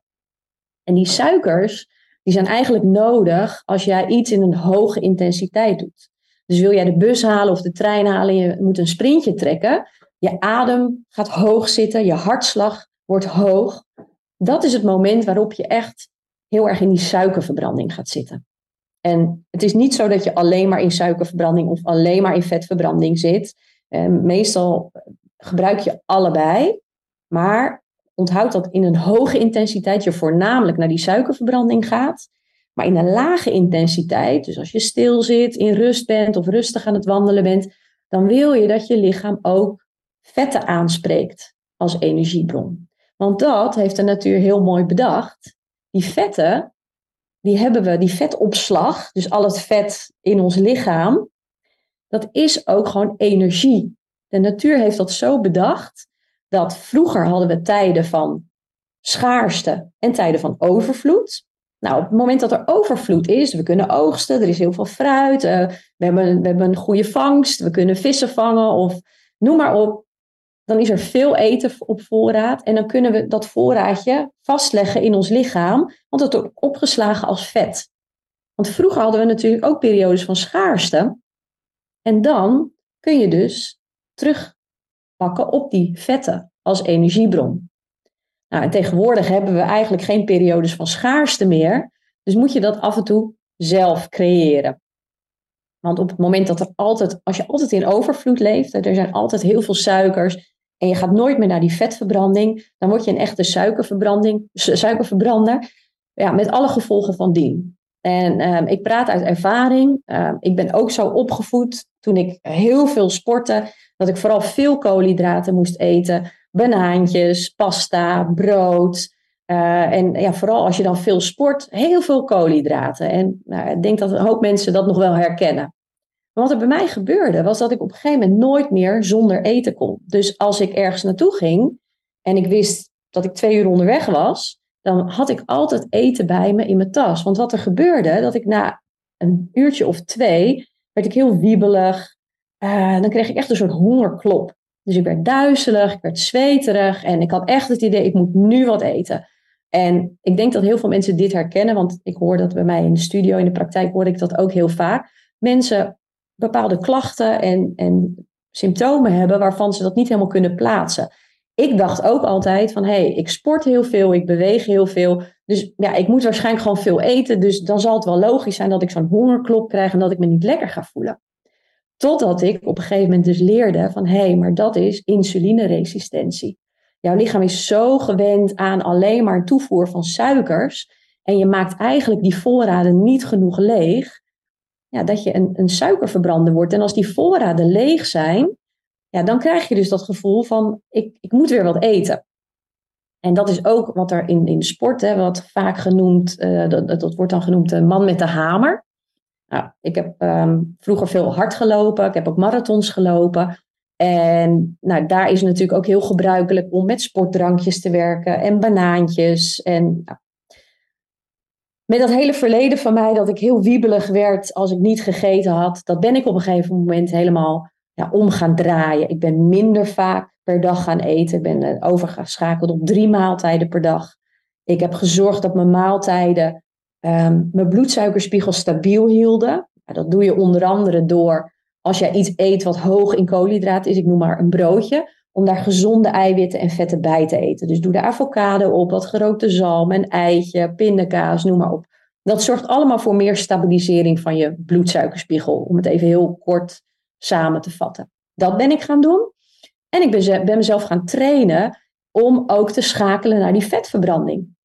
En die suikers, die zijn eigenlijk nodig als jij iets in een hoge intensiteit doet. Dus wil jij de bus halen of de trein halen en je moet een sprintje trekken, je adem gaat hoog zitten, je hartslag wordt hoog. Dat is het moment waarop je echt heel erg in die suikerverbranding gaat zitten. En het is niet zo dat je alleen maar in suikerverbranding of alleen maar in vetverbranding zit. En meestal gebruik je allebei. Maar onthoud dat in een hoge intensiteit je voornamelijk naar die suikerverbranding gaat. Maar in een lage intensiteit, dus als je stil zit, in rust bent of rustig aan het wandelen bent, dan wil je dat je lichaam ook vetten aanspreekt als energiebron. Want dat heeft de natuur heel mooi bedacht. Die vetten, die hebben we, die vetopslag, dus al het vet in ons lichaam, dat is ook gewoon energie. De natuur heeft dat zo bedacht dat vroeger hadden we tijden van schaarste en tijden van overvloed. Nou, op het moment dat er overvloed is, we kunnen oogsten, er is heel veel fruit, uh, we, hebben, we hebben een goede vangst, we kunnen vissen vangen of noem maar op. Dan is er veel eten op voorraad en dan kunnen we dat voorraadje vastleggen in ons lichaam, want het wordt opgeslagen als vet. Want vroeger hadden we natuurlijk ook periodes van schaarste. En dan kun je dus terugpakken op die vetten als energiebron. Nou, en tegenwoordig hebben we eigenlijk geen periodes van schaarste meer. Dus moet je dat af en toe zelf creëren. Want op het moment dat er altijd, als je altijd in overvloed leeft, er zijn altijd heel veel suikers en je gaat nooit meer naar die vetverbranding, dan word je een echte suikerverbranding, suikerverbrander. Ja, met alle gevolgen van dien. En ehm, ik praat uit ervaring. Ehm, ik ben ook zo opgevoed toen ik heel veel sportte, dat ik vooral veel koolhydraten moest eten banaantjes, pasta, brood. Uh, en ja, vooral als je dan veel sport, heel veel koolhydraten. En nou, ik denk dat een hoop mensen dat nog wel herkennen. Wat er bij mij gebeurde, was dat ik op een gegeven moment nooit meer zonder eten kon. Dus als ik ergens naartoe ging en ik wist dat ik twee uur onderweg was, dan had ik altijd eten bij me in mijn tas. Want wat er gebeurde, dat ik na een uurtje of twee, werd ik heel wiebelig. Uh, dan kreeg ik echt een soort hongerklop. Dus ik werd duizelig, ik werd zweterig en ik had echt het idee, ik moet nu wat eten. En ik denk dat heel veel mensen dit herkennen, want ik hoor dat bij mij in de studio, in de praktijk hoor ik dat ook heel vaak. Mensen bepaalde klachten en, en symptomen hebben waarvan ze dat niet helemaal kunnen plaatsen. Ik dacht ook altijd van, hé, hey, ik sport heel veel, ik beweeg heel veel. Dus ja, ik moet waarschijnlijk gewoon veel eten. Dus dan zal het wel logisch zijn dat ik zo'n hongerklop krijg en dat ik me niet lekker ga voelen. Totdat ik op een gegeven moment dus leerde van hé, hey, maar dat is insulineresistentie. Jouw lichaam is zo gewend aan alleen maar toevoer van suikers. En je maakt eigenlijk die voorraden niet genoeg leeg. Ja, dat je een, een suikerverbrander wordt. En als die voorraden leeg zijn, ja, dan krijg je dus dat gevoel van ik, ik moet weer wat eten. En dat is ook wat er in, in sport, hè, wat vaak genoemd, uh, dat, dat wordt dan genoemd de man met de hamer. Nou, ik heb ehm, vroeger veel hard gelopen. Ik heb ook marathons gelopen. En nou, daar is het natuurlijk ook heel gebruikelijk om met sportdrankjes te werken en banaantjes. En nou, met dat hele verleden van mij dat ik heel wiebelig werd als ik niet gegeten had, dat ben ik op een gegeven moment helemaal ja, om gaan draaien. Ik ben minder vaak per dag gaan eten. Ik ben eh, overgeschakeld op drie maaltijden per dag. Ik heb gezorgd dat mijn maaltijden um, mijn bloedsuikerspiegel stabiel hielden. dat doe je onder andere door als jij iets eet wat hoog in koolhydraten is, ik noem maar een broodje, om daar gezonde eiwitten en vetten bij te eten. Dus doe de avocado op, wat gerookte zalm, een eitje, pindakaas, noem maar op. Dat zorgt allemaal voor meer stabilisering van je bloedsuikerspiegel, om het even heel kort samen te vatten. Dat ben ik gaan doen. En ik ben, ben mezelf gaan trainen om ook te schakelen naar die vetverbranding.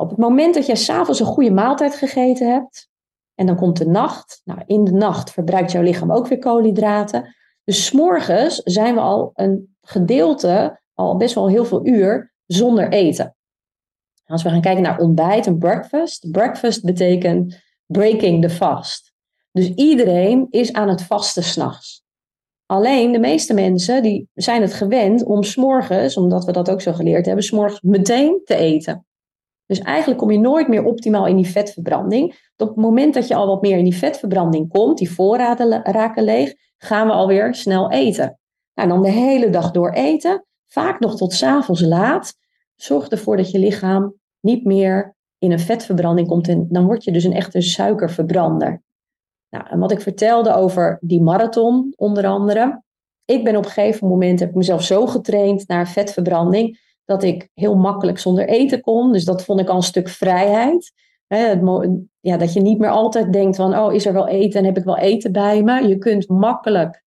Op het moment dat jij s'avonds een goede maaltijd gegeten hebt, en dan komt de nacht, nou, in de nacht verbruikt jouw lichaam ook weer koolhydraten. Dus s'morgens zijn we al een gedeelte, al best wel heel veel uur, zonder eten. Als we gaan kijken naar ontbijt en breakfast, breakfast betekent breaking the fast. Dus iedereen is aan het vasten s'nachts. Alleen de meeste mensen die zijn het gewend om s'morgens, omdat we dat ook zo geleerd hebben, s'morgens meteen te eten. Dus eigenlijk kom je nooit meer optimaal in die vetverbranding. Op het moment dat je al wat meer in die vetverbranding komt, die voorraden raken leeg, gaan we alweer snel eten. Nou, dan de hele dag door eten, vaak nog tot s'avonds laat, zorgt ervoor dat je lichaam niet meer in een vetverbranding komt. En dan word je dus een echte suikerverbrander. Nou, en wat ik vertelde over die marathon, onder andere. Ik ben op een gegeven moment, heb ik mezelf zo getraind naar vetverbranding, dat ik heel makkelijk zonder eten kon. Dus dat vond ik al een stuk vrijheid. ja, dat je niet meer altijd denkt van, oh, is er wel eten en heb ik wel eten bij me? Je kunt makkelijk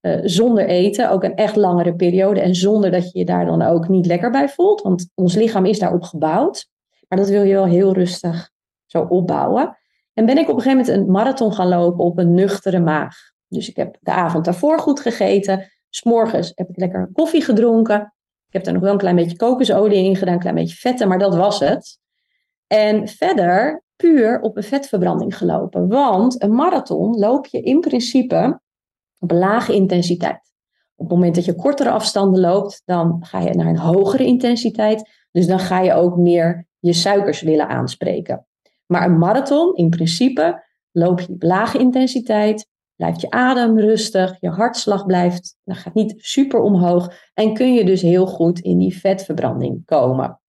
eh, zonder eten, ook een echt langere periode en zonder dat je je daar dan ook niet lekker bij voelt, want ons lichaam is daarop gebouwd. Maar dat wil je wel heel rustig zo opbouwen. En ben ik op een gegeven moment een marathon gaan lopen op een nuchtere maag. Dus ik heb de avond daarvoor goed gegeten. S'morgens heb ik lekker koffie gedronken. Ik heb daar nog wel een klein beetje kokosolie in gedaan, een klein beetje vetten, maar dat was het. En verder puur op een vetverbranding gelopen. Want een marathon loop je in principe op lage intensiteit. Op het moment dat je kortere afstanden loopt, dan ga je naar een hogere intensiteit. Dus dan ga je ook meer je suikers willen aanspreken. Maar een marathon, in principe, loop je op lage intensiteit, blijft je adem rustig, je hartslag blijft, dan gaat niet super omhoog en kun je dus heel goed in die vetverbranding komen.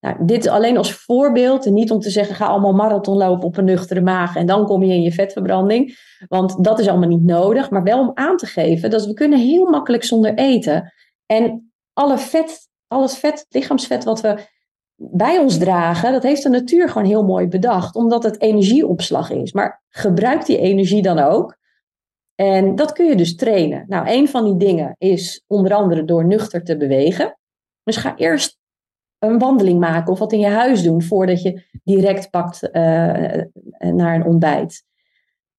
Nou, dit alleen als voorbeeld en niet om te zeggen ga allemaal marathon lopen op een nuchtere maag en dan kom je in je vetverbranding, want dat is allemaal niet nodig, maar wel om aan te geven dat we kunnen heel makkelijk zonder eten en alle vet, al het vet, lichaamsvet wat we bij ons dragen, dat heeft de natuur gewoon heel mooi bedacht, omdat het energieopslag is. Maar gebruik die energie dan ook. En dat kun je dus trainen. Nou, een van die dingen is onder andere door nuchter te bewegen. Dus ga eerst een wandeling maken of wat in je huis doen voordat je direct pakt uh, naar een ontbijt.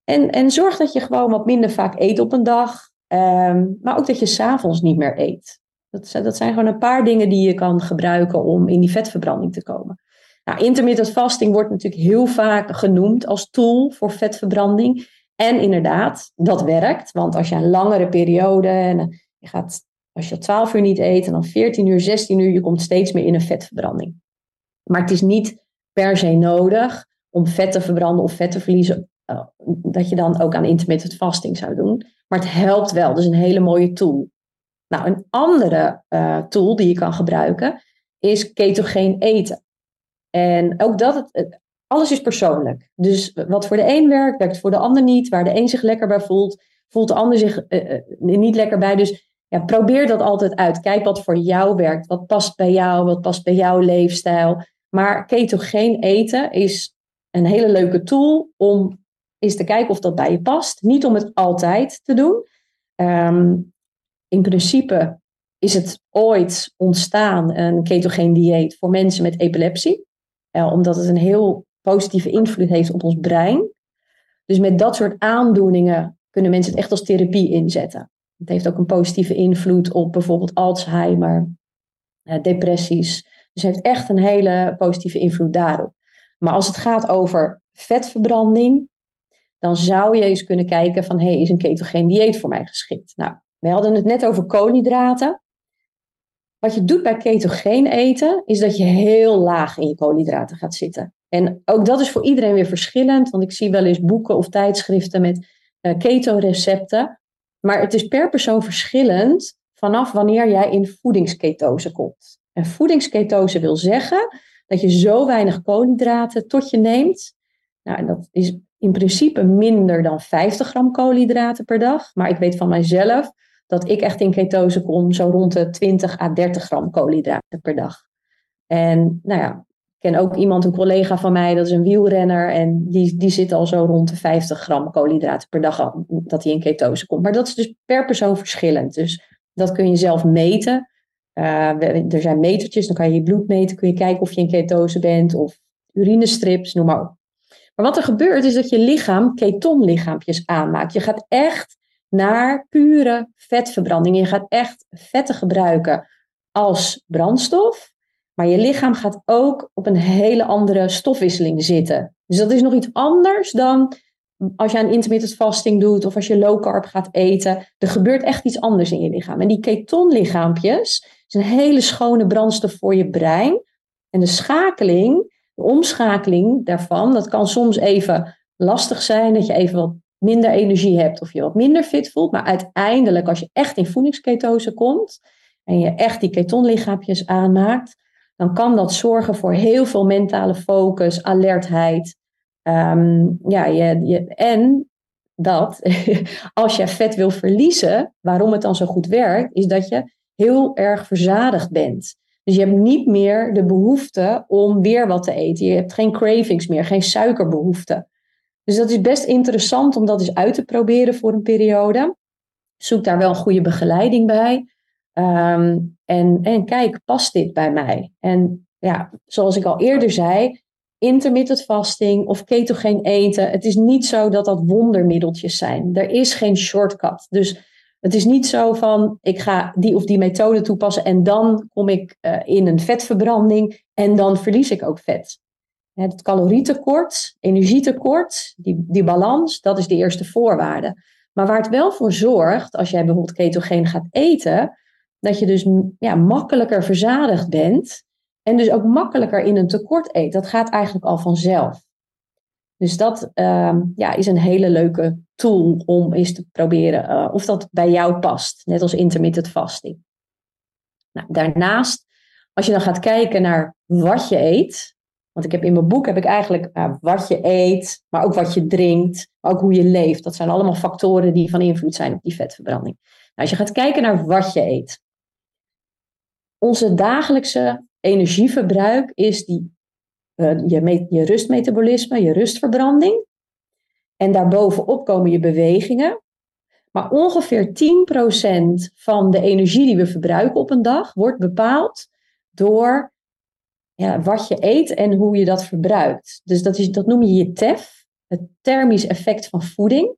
En, en zorg dat je gewoon wat minder vaak eet op een dag, um, maar ook dat je s'avonds niet meer eet. Dat, dat zijn gewoon een paar dingen die je kan gebruiken om in die vetverbranding te komen. Nou, intermittent fasting wordt natuurlijk heel vaak genoemd als tool voor vetverbranding. En inderdaad, dat werkt. Want als je een langere periode en je gaat, als je 12 uur niet eet en dan 14 uur, 16 uur, je komt steeds meer in een vetverbranding. Maar het is niet per se nodig om vet te verbranden of vet te verliezen, uh, dat je dan ook aan intermittent fasting zou doen. Maar het helpt wel. Is een hele mooie tool. Nou, een andere uh, tool die je kan gebruiken is ketogeen eten. En ook dat, het, alles is persoonlijk. Dus wat voor de een werkt, werkt voor de ander niet. Waar de een zich lekker bij voelt, voelt de ander zich uh, uh, niet lekker bij. Dus ja, probeer dat altijd uit. Kijk wat voor jou werkt. Wat past bij jou, wat past bij jouw leefstijl. Maar ketogeen eten is een hele leuke tool om eens te kijken of dat bij je past. Niet om het altijd te doen. Um, in principe is het ooit ontstaan, een ketogeen dieet, voor mensen met epilepsie. Uh, omdat het een heel positieve invloed heeft op ons brein. Dus met dat soort aandoeningen kunnen mensen het echt als therapie inzetten. Het heeft ook een positieve invloed op bijvoorbeeld Alzheimer, uh, depressies. Dus het heeft echt een hele positieve invloed daarop. Maar als het gaat over vetverbranding, dan zou je eens kunnen kijken van, hey, is een ketogeen dieet voor mij geschikt? Nou, we hadden het net over koolhydraten. Wat je doet bij ketogeen eten, is dat je heel laag in je koolhydraten gaat zitten. En ook dat is voor iedereen weer verschillend, want ik zie wel eens boeken of tijdschriften met uh, keto-recepten. Maar het is per persoon verschillend vanaf wanneer jij in voedingsketose komt. En voedingsketose wil zeggen dat je zo weinig koolhydraten tot je neemt. Nou, dat is in principe minder dan 50 gram koolhydraten per dag. Maar ik weet van mijzelf dat ik echt in ketose kom zo rond de 20 à 30 gram koolhydraten per dag. En nou ja, ik ken ook iemand, een collega van mij, dat is een wielrenner. En die, die zit al zo rond de 50 gram koolhydraten per dag dat hij in ketose komt. Maar dat is dus per persoon verschillend. Dus dat kun je zelf meten. Uh, er zijn metertjes, dan kan je je bloed meten. Kun je kijken of je in ketose bent of urinestrips, noem maar op. Maar wat er gebeurt is dat je lichaam ketonlichaampjes aanmaakt. Je gaat echt naar pure vetverbranding. Je gaat echt vetten gebruiken als brandstof. Maar je lichaam gaat ook op een hele andere stofwisseling zitten. Dus dat is nog iets anders dan als je een intermittent fasting doet of als je low carb gaat eten. Er gebeurt echt iets anders in je lichaam. En die ketonlichaampjes is een hele schone brandstof voor je brein. En de schakeling, de omschakeling daarvan, dat kan soms even lastig zijn. Dat je even wat minder energie hebt of je wat minder fit voelt. Maar uiteindelijk, als je echt in voedingsketose komt en je echt die ketonlichaampjes aanmaakt, dan kan dat zorgen voor heel veel mentale focus, alertheid. Um, ja, je, je, en dat, als je vet wil verliezen, waarom het dan zo goed werkt, is dat je heel erg verzadigd bent. Dus je hebt niet meer de behoefte om weer wat te eten. Je hebt geen cravings meer, geen suikerbehoefte. Dus dat is best interessant om dat eens uit te proberen voor een periode. Zoek daar wel een goede begeleiding bij. Ehm, en, en kijk, past dit bij mij? En ja, zoals ik al eerder zei, intermittent fasting of ketogeen eten. Het is niet zo dat dat wondermiddeltjes zijn. Er is geen shortcut. Dus het is niet zo van ik ga die of die methode toepassen en dan kom ik uh, in een vetverbranding en dan verlies ik ook vet. Het calorietekort, energietekort, die, die balans, dat is de eerste voorwaarde. Maar waar het wel voor zorgt, als jij bijvoorbeeld ketogeen gaat eten, dat je dus ja, makkelijker verzadigd bent en dus ook makkelijker in een tekort eet. Dat gaat eigenlijk al vanzelf. Dus dat uh, ja, is een hele leuke tool om eens te proberen uh, of dat bij jou past. Net als intermittent fasting. Nou, daarnaast, als je dan gaat kijken naar wat je eet. Want ik heb in mijn boek heb ik eigenlijk wat je eet, maar ook wat je drinkt, maar ook hoe je leeft. Dat zijn allemaal factoren die van invloed zijn op die vetverbranding. Nou, als je gaat kijken naar wat je eet. Onze dagelijkse energieverbruik is die, uh, je, je rustmetabolisme, je rustverbranding. En daarbovenop komen je bewegingen. Maar ongeveer 10% van de energie die we verbruiken op een dag wordt bepaald door ja, wat je eet en hoe je dat verbruikt. Dus dat, is, dat noem je je TEF, het thermisch effect van voeding.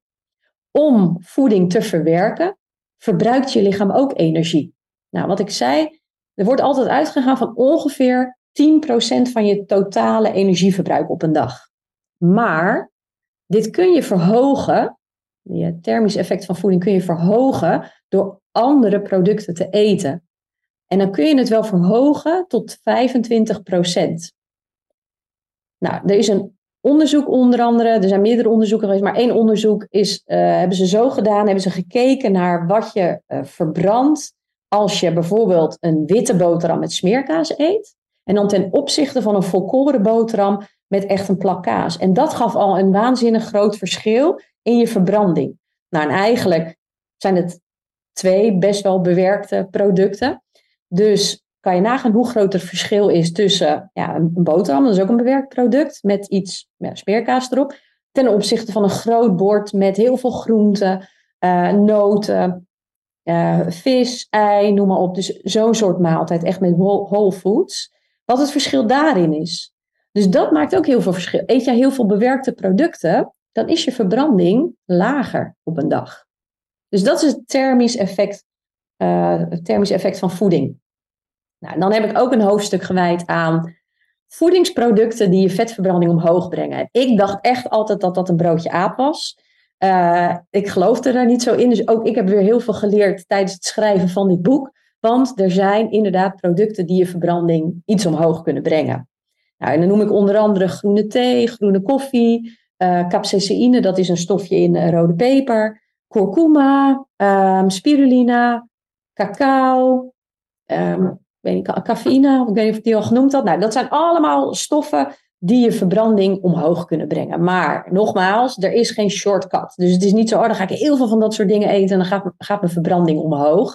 Om voeding te verwerken, verbruikt je lichaam ook energie. Nou, wat ik zei, er wordt altijd uitgegaan van ongeveer 10% van je totale energieverbruik op een dag. Maar dit kun je verhogen, je thermisch effect van voeding kun je verhogen door andere producten te eten. En dan kun je het wel verhogen tot 25%. Nou, er is een onderzoek onder andere, er zijn meerdere onderzoeken geweest, maar één onderzoek is, uh, hebben ze zo gedaan, hebben ze gekeken naar wat je uh, verbrandt als je bijvoorbeeld een witte boterham met smeerkaas eet. En dan ten opzichte van een volkoren boterham met echt een plak kaas. En dat gaf al een waanzinnig groot verschil in je verbranding. Nou, en eigenlijk zijn het twee best wel bewerkte producten. Dus kan je nagaan hoe groot het verschil is tussen ja, een boterham, dat is ook een bewerkt product, met iets ja, smeerkaas erop, ten opzichte van een groot bord met heel veel groenten, uh, noten, uh, vis, ei, noem maar op. Dus zo'n soort maaltijd, echt met whole foods. Wat het verschil daarin is. Dus dat maakt ook heel veel verschil. Eet je heel veel bewerkte producten, dan is je verbranding lager op een dag. Dus dat is het thermisch effect, uh, het thermisch effect van voeding. Nou, dan heb ik ook een hoofdstuk gewijd aan voedingsproducten die je vetverbranding omhoog brengen. Ik dacht echt altijd dat dat een broodje aap was. Uh, ik geloofde daar niet zo in. Dus ook ik heb weer heel veel geleerd tijdens het schrijven van dit boek. Want er zijn inderdaad producten die je verbranding iets omhoog kunnen brengen. Nou, en dan noem ik onder andere groene thee, groene koffie, uh, dat is een stofje in uh, rode peper, kurkuma, um, spirulina, cacao, um, weet ik, cafeïne, ik weet niet of ik die al genoemd had. Nou, dat zijn allemaal stoffen die je verbranding omhoog kunnen brengen. Maar nogmaals, er is geen shortcut. Dus het is niet zo, oh, dan ga ik heel veel van dat soort dingen eten en dan gaat, gaat mijn verbranding omhoog.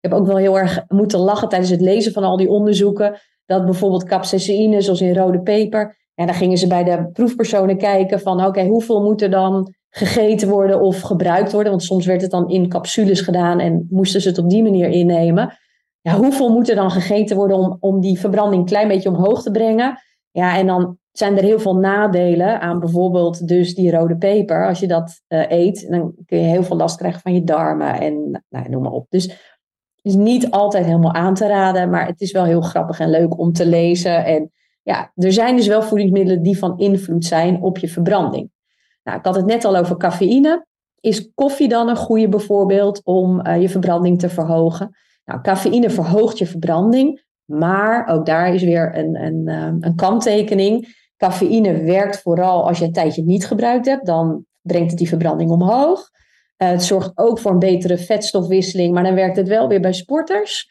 Ik heb ook wel heel erg moeten lachen tijdens het lezen van al die onderzoeken. Dat bijvoorbeeld capsaicine, zoals in rode peper. En dan gingen ze bij de proefpersonen kijken van oké, hoeveel moet er dan gegeten worden of gebruikt worden? Want soms werd het dan in capsules gedaan en moesten ze het op die manier innemen. Ja, hoeveel moet er dan gegeten worden om, om die verbranding een klein beetje omhoog te brengen? Ja, en dan zijn er heel veel nadelen aan bijvoorbeeld dus die rode peper. Als je dat uh, eet, dan kun je heel veel last krijgen van je darmen en nou, noem maar op. Dus het is niet altijd helemaal aan te raden, maar het is wel heel grappig en leuk om te lezen. En ja, er zijn dus wel voedingsmiddelen die van invloed zijn op je verbranding. Nou, ik had het net al over cafeïne. Is koffie dan een goede bijvoorbeeld om uh, je verbranding te verhogen? Nou, cafeïne verhoogt je verbranding, maar ook daar is weer een, een, um, een kanttekening. Cafeïne werkt vooral als je een tijdje niet gebruikt hebt, dan brengt het die verbranding omhoog. Uh, het zorgt ook voor een betere vetstofwisseling, maar dan werkt het wel weer bij sporters.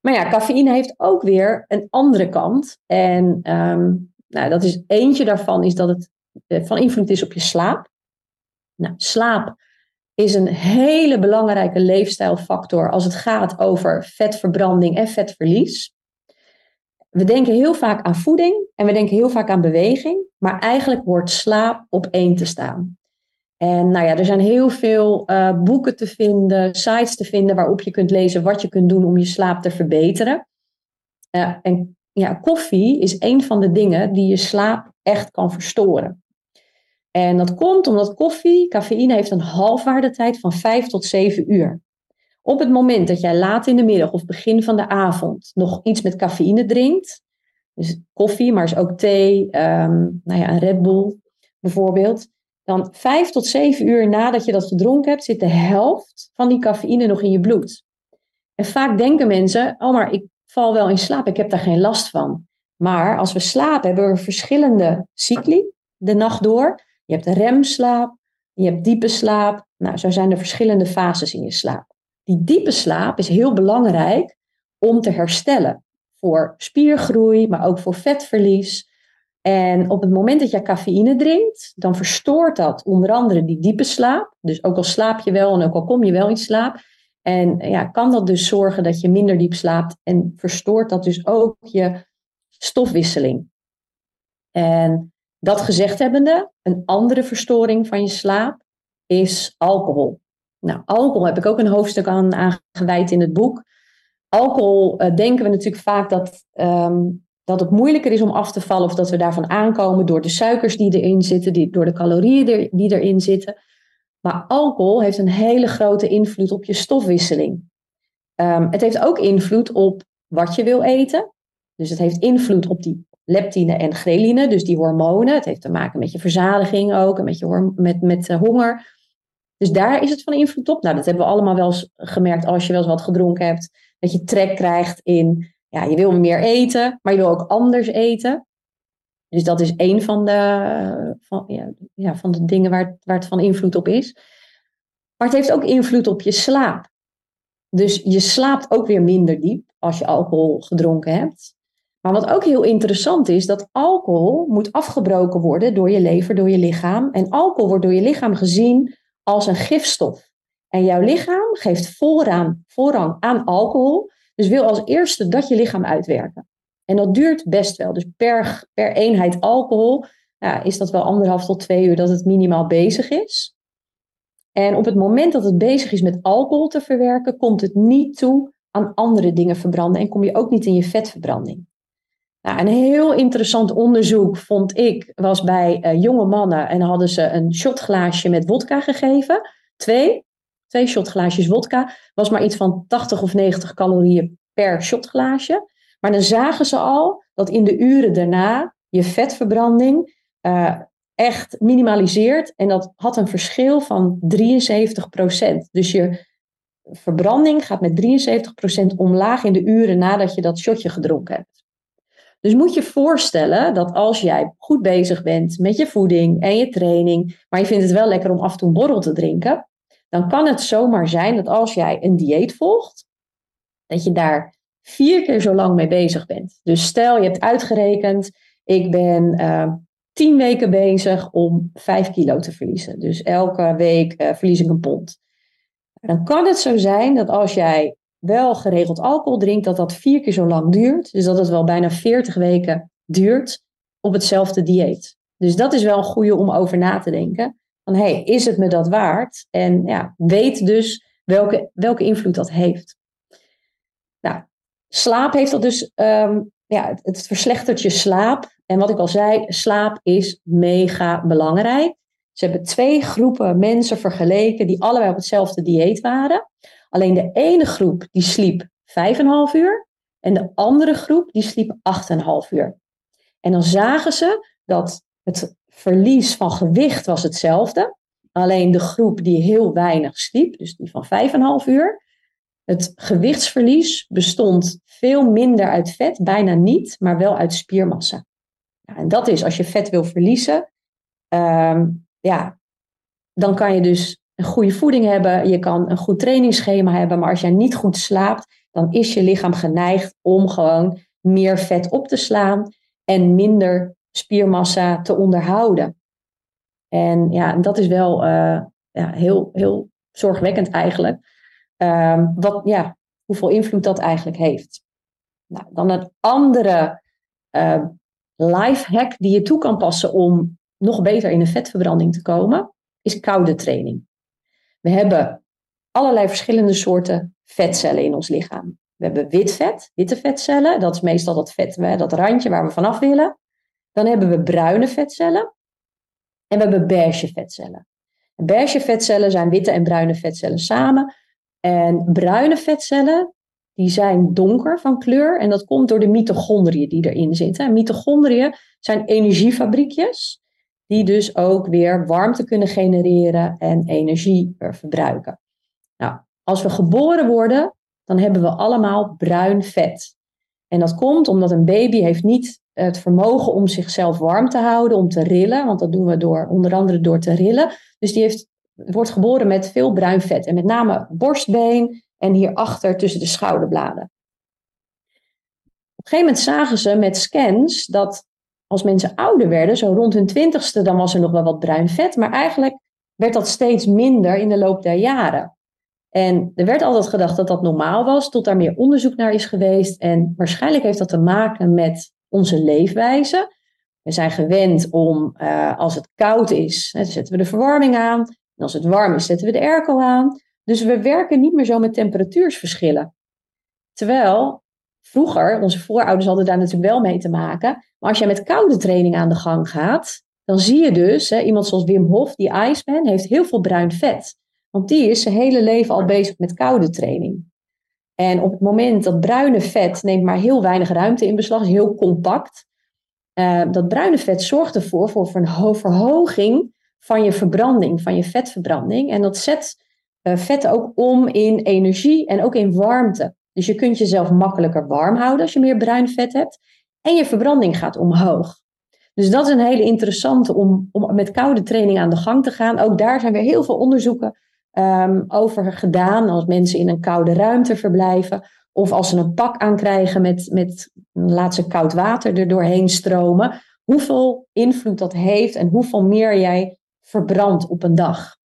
Maar ja, cafeïne heeft ook weer een andere kant. En um, nou, dat is eentje daarvan is dat het uh, van invloed is op je slaap. Nou, slaap is een hele belangrijke leefstijlfactor als het gaat over vetverbranding en vetverlies. We denken heel vaak aan voeding en we denken heel vaak aan beweging, maar eigenlijk hoort slaap op één te staan. En nou ja, er zijn heel veel uh, boeken te vinden, sites te vinden waarop je kunt lezen wat je kunt doen om je slaap te verbeteren. Uh, en ja, koffie is een van de dingen die je slaap echt kan verstoren. En dat komt omdat koffie, cafeïne, heeft een halfwaardetijd van 5 tot 7 uur. Op het moment dat jij laat in de middag of begin van de avond nog iets met cafeïne drinkt, dus koffie, maar is ook thee, um, nou ja, een Red Bull bijvoorbeeld, dan 5 tot 7 uur nadat je dat gedronken hebt, zit de helft van die cafeïne nog in je bloed. En vaak denken mensen, oh maar ik val wel in slaap, ik heb daar geen last van. Maar als we slapen, hebben we verschillende cycli de nacht door. Je hebt remslaap, je hebt diepe slaap. Nou, zo zijn er verschillende fases in je slaap. Die diepe slaap is heel belangrijk om te herstellen. Voor spiergroei, maar ook voor vetverlies. En op het moment dat je cafeïne drinkt, dan verstoort dat onder andere die diepe slaap. Dus ook al slaap je wel en ook al kom je wel in slaap. En ja, kan dat dus zorgen dat je minder diep slaapt en verstoort dat dus ook je stofwisseling. En dat gezegd hebbende, een andere verstoring van je slaap is alcohol. Nou, alcohol heb ik ook een hoofdstuk aan, aangeweid in het boek. Alcohol uh, denken we natuurlijk vaak dat, um, dat het moeilijker is om af te vallen of dat we daarvan aankomen door de suikers die erin zitten, die, door de calorieën die erin zitten. Maar alcohol heeft een hele grote invloed op je stofwisseling. Um, het heeft ook invloed op wat je wil eten. Dus het heeft invloed op die leptine en ghreline, dus die hormonen. Het heeft te maken met je verzadiging ook en met, je met, met uh, honger. Dus daar is het van invloed op. Nou, dat hebben we allemaal wel eens gemerkt als je wel eens wat gedronken hebt. Dat je trek krijgt in, ja, je wil meer eten, maar je wil ook anders eten. Dus dat is een van de, van, ja, van de dingen waar waar het van invloed op is. Maar het heeft ook invloed op je slaap. Dus je slaapt ook weer minder diep als je alcohol gedronken hebt. Maar wat ook heel interessant is, dat alcohol moet afgebroken worden door je lever, door je lichaam. En alcohol wordt door je lichaam gezien als een gifstof. En jouw lichaam geeft voorrang, voorrang aan alcohol, dus wil als eerste dat je lichaam uitwerken. En dat duurt best wel. Dus per, per eenheid alcohol is dat wel anderhalf tot twee uur dat het minimaal bezig is. En op het moment dat het bezig is met alcohol te verwerken, komt het niet toe aan andere dingen verbranden en kom je ook niet in je vetverbranding. Nou, een heel interessant onderzoek vond ik, was bij uh, jonge mannen en hadden ze een shotglaasje met wodka gegeven. Twee, twee shotglaasjes wodka, was maar iets van 80 of 90 calorieën per shotglaasje. Maar dan zagen ze al dat in de uren daarna je vetverbranding uh, echt minimaliseert. En dat had een verschil van 73% Dus je verbranding gaat met 73% omlaag in de uren nadat je dat shotje gedronken hebt. Dus moet je voorstellen dat als jij goed bezig bent met je voeding en je training, maar je vindt het wel lekker om af en toe een borrel te drinken, dan kan het zomaar zijn dat als jij een dieet volgt, dat je daar vier keer zo lang mee bezig bent. Dus stel je hebt uitgerekend, ik ben uh, tien weken bezig om vijf kilo te verliezen. Dus elke week uh, verlies ik een pond. Dan kan het zo zijn dat als jij wel geregeld alcohol drinkt, dat dat vier keer zo lang duurt. Dus dat het wel bijna 40 weken duurt op hetzelfde dieet. Dus dat is wel een goede om over na te denken. Van hé, hey, is het me dat waard? En ja, weet dus welke, welke invloed dat heeft. Nou, slaap heeft dat dus, um, ja, het, het verslechtert je slaap. En wat ik al zei, slaap is mega belangrijk. Ze hebben twee groepen mensen vergeleken die allebei op hetzelfde dieet waren. Alleen de ene groep die sliep 5,5 uur en de andere groep die sliep 8,5 uur. En dan zagen ze dat het verlies van gewicht was hetzelfde. Alleen de groep die heel weinig sliep, dus die van 5,5 uur, het gewichtsverlies bestond veel minder uit vet, bijna niet, maar wel uit spiermassa. En dat is als je vet wil verliezen, um, ja, dan kan je dus een goede voeding hebben, je kan een goed trainingsschema hebben, maar als jij niet goed slaapt, dan is je lichaam geneigd om gewoon meer vet op te slaan en minder spiermassa te onderhouden. En ja, dat is wel uh, ja, heel, heel zorgwekkend eigenlijk. Um, wat, ja, hoeveel invloed dat eigenlijk heeft. Nou, dan een andere uh, life hack die je toe kan passen om nog beter in een vetverbranding te komen is koude training. We hebben allerlei verschillende soorten vetcellen in ons lichaam. We hebben wit vet, witte vetcellen. Dat is meestal dat vet, dat randje waar we vanaf willen. Dan hebben we bruine vetcellen. En we hebben beige vetcellen. En beige vetcellen zijn witte en bruine vetcellen samen. En bruine vetcellen, die zijn donker van kleur. En dat komt door de mitochondriën die erin zitten. En mitochondriën zijn energiefabriekjes. Die dus ook weer warmte kunnen genereren en energie verbruiken. Nou, als we geboren worden, dan hebben we allemaal bruin vet. En dat komt omdat een baby heeft niet het vermogen om zichzelf warm te houden, om te rillen. Want dat doen we door, onder andere door te rillen. Dus die heeft, wordt geboren met veel bruin vet. En met name borstbeen en hierachter tussen de schouderbladen. Op een gegeven moment zagen ze met scans dat als mensen ouder werden, zo rond hun twintigste, dan was er nog wel wat bruin vet. Maar eigenlijk werd dat steeds minder in de loop der jaren. En er werd altijd gedacht dat dat normaal was, tot daar meer onderzoek naar is geweest. En waarschijnlijk heeft dat te maken met onze leefwijze. We zijn gewend om, uh, als het koud is, dan zetten we de verwarming aan. En als het warm is, zetten we de airco aan. Dus we werken niet meer zo met temperatuursverschillen. Terwijl vroeger, onze voorouders hadden daar natuurlijk wel mee te maken. Maar als je met koude training aan de gang gaat, dan zie je dus, hè, iemand zoals Wim Hof, die Iceman, heeft heel veel bruin vet. Want die is zijn hele leven al bezig met koude training. En op het moment dat bruine vet neemt maar heel weinig ruimte in beslag, is heel compact. Uh, dat bruine vet zorgt ervoor voor een verhoging van je verbranding, van je vetverbranding. En dat zet uh, vet ook om in energie en ook in warmte. Dus je kunt jezelf makkelijker warm houden als je meer bruin vet hebt. En je verbranding gaat omhoog. Dus dat is een hele interessante om, om met koude training aan de gang te gaan. Ook daar zijn weer heel veel onderzoeken um, over gedaan. Als mensen in een koude ruimte verblijven. Of als ze een pak aankrijgen met, met laat ze koud water er doorheen stromen. Hoeveel invloed dat heeft en hoeveel meer jij verbrandt op een dag.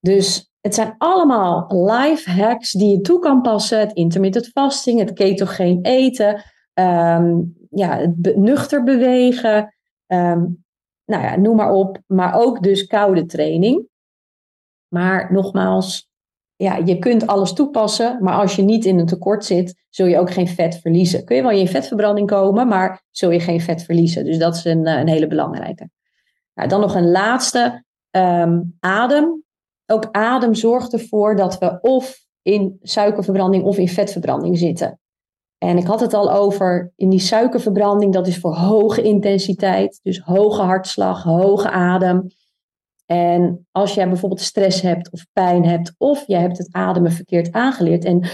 Dus het zijn allemaal life hacks die je toe kan passen. Het intermittent fasting, het ketogeen eten, um, ja, het nuchter bewegen. Um, nou ja, noem maar op. Maar ook dus koude training. Maar nogmaals, ja, je kunt alles toepassen, maar als je niet in een tekort zit, zul je ook geen vet verliezen. Kun je wel in vetverbranding komen, maar zul je geen vet verliezen. Dus dat is een, eh, een hele belangrijke. Nou, dan nog een laatste, um, adem. Ook adem zorgt ervoor dat we of in suikerverbranding of in vetverbranding zitten. En ik had het al over in die suikerverbranding, dat is voor hoge intensiteit, dus hoge hartslag, hoge adem. En als jij bijvoorbeeld stress hebt of pijn hebt, of je hebt het ademen verkeerd aangeleerd en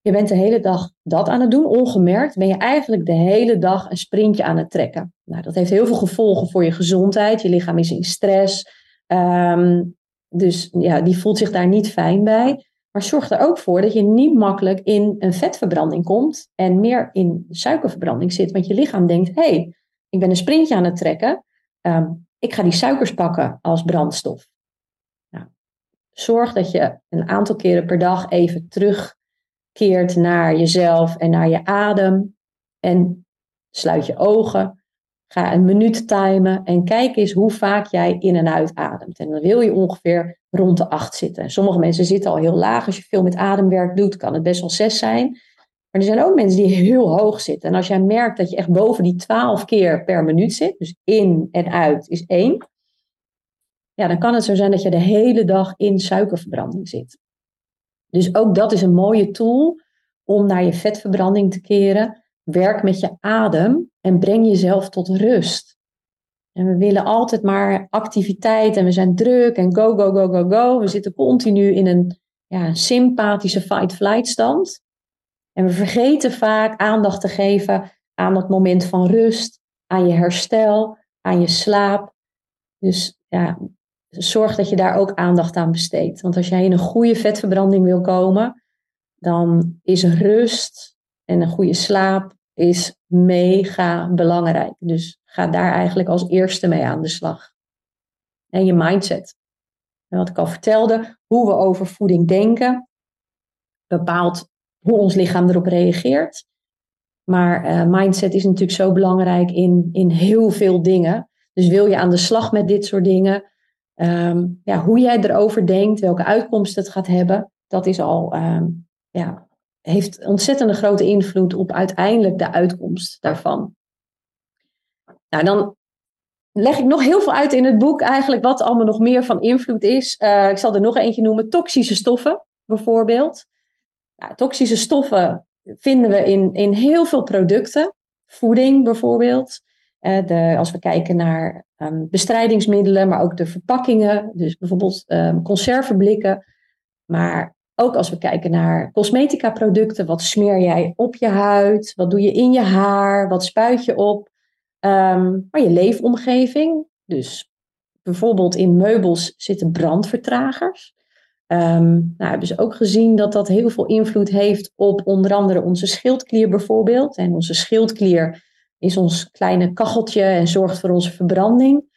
je bent de hele dag dat aan het doen, ongemerkt, ben je eigenlijk de hele dag een sprintje aan het trekken. Nou, dat heeft heel veel gevolgen voor je gezondheid. Je lichaam is in stress. Um, dus ja, die voelt zich daar niet fijn bij. Maar zorg er ook voor dat je niet makkelijk in een vetverbranding komt en meer in suikerverbranding zit. Want je lichaam denkt, hé, hey, ik ben een sprintje aan het trekken. Um, ik ga die suikers pakken als brandstof. Nou, zorg dat je een aantal keren per dag even terugkeert naar jezelf en naar je adem. En sluit je ogen. Ga een minuut timen en kijk eens hoe vaak jij in en uit ademt. En dan wil je ongeveer rond de acht zitten. Sommige mensen zitten al heel laag. Als je veel met ademwerk doet, kan het best wel zes zijn. Maar er zijn ook mensen die heel hoog zitten. En als jij merkt dat je echt boven die 12 keer per minuut zit, dus in en uit is één, ja, dan kan het zo zijn dat je de hele dag in suikerverbranding zit. Dus ook dat is een mooie tool om naar je vetverbranding te keren. Werk met je adem en breng jezelf tot rust. En we willen altijd maar activiteit en we zijn druk en go, go, go, go, go. We zitten continu in een ja, sympathische fight-flight stand. En we vergeten vaak aandacht te geven aan dat moment van rust, aan je herstel, aan je slaap. Dus ja, zorg dat je daar ook aandacht aan besteedt. Want als jij in een goede vetverbranding wil komen, dan is rust en een goede slaap is mega belangrijk. Dus ga daar eigenlijk als eerste mee aan de slag. En je mindset. En wat ik al vertelde, hoe we over voeding denken, bepaalt hoe ons lichaam erop reageert. Maar uh, mindset is natuurlijk zo belangrijk in, in heel veel dingen. Dus wil je aan de slag met dit soort dingen? Ehm, ja, hoe jij erover denkt, welke uitkomsten het gaat hebben, dat is al, ehm, ja, heeft ontzettende grote invloed op uiteindelijk de uitkomst daarvan. Nou, dan leg ik nog heel veel uit in het boek, eigenlijk wat allemaal nog meer van invloed is. Eh, ik zal er nog eentje noemen: toxische stoffen, bijvoorbeeld. Nou, toxische stoffen vinden we in, in heel veel producten. Voeding bijvoorbeeld. Uh, de, als we kijken naar um, bestrijdingsmiddelen, maar ook de verpakkingen. Dus bijvoorbeeld um, conserveblikken. Maar ook als we kijken naar cosmetica producten. Wat smeer jij op je huid? Wat doe je in je haar? Wat spuit je op? Um, maar je leefomgeving. Dus bijvoorbeeld in meubels zitten brandvertragers. Um, nou, hebben ze ook gezien dat dat heel veel invloed heeft op onder andere onze schildklier bijvoorbeeld. En onze schildklier is ons kleine kacheltje en zorgt voor onze verbranding.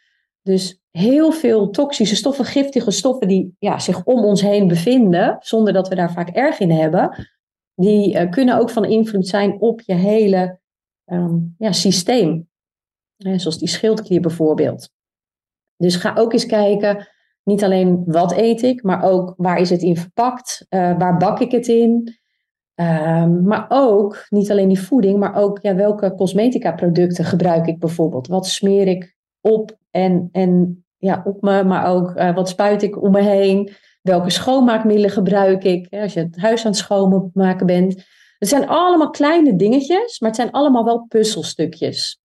Dus heel veel toxische stoffen, giftige stoffen die ja, zich om ons heen bevinden, zonder dat we daar vaak erg in hebben, die uh, kunnen ook van invloed zijn op je hele um, ja, systeem. Ja, zoals die schildklier bijvoorbeeld. Dus ga ook eens kijken, niet alleen wat eet ik, maar ook waar is het in verpakt, uh, waar bak ik het in. Um, maar ook, niet alleen die voeding, maar ook ja, welke cosmetica producten gebruik ik bijvoorbeeld. Wat smeer ik op en, en ja, op me, maar ook uh, wat spuit ik om me heen. Welke schoonmaakmiddelen gebruik ik als je het huis aan het schoonmaken bent. Het zijn allemaal kleine dingetjes, maar het zijn allemaal wel puzzelstukjes.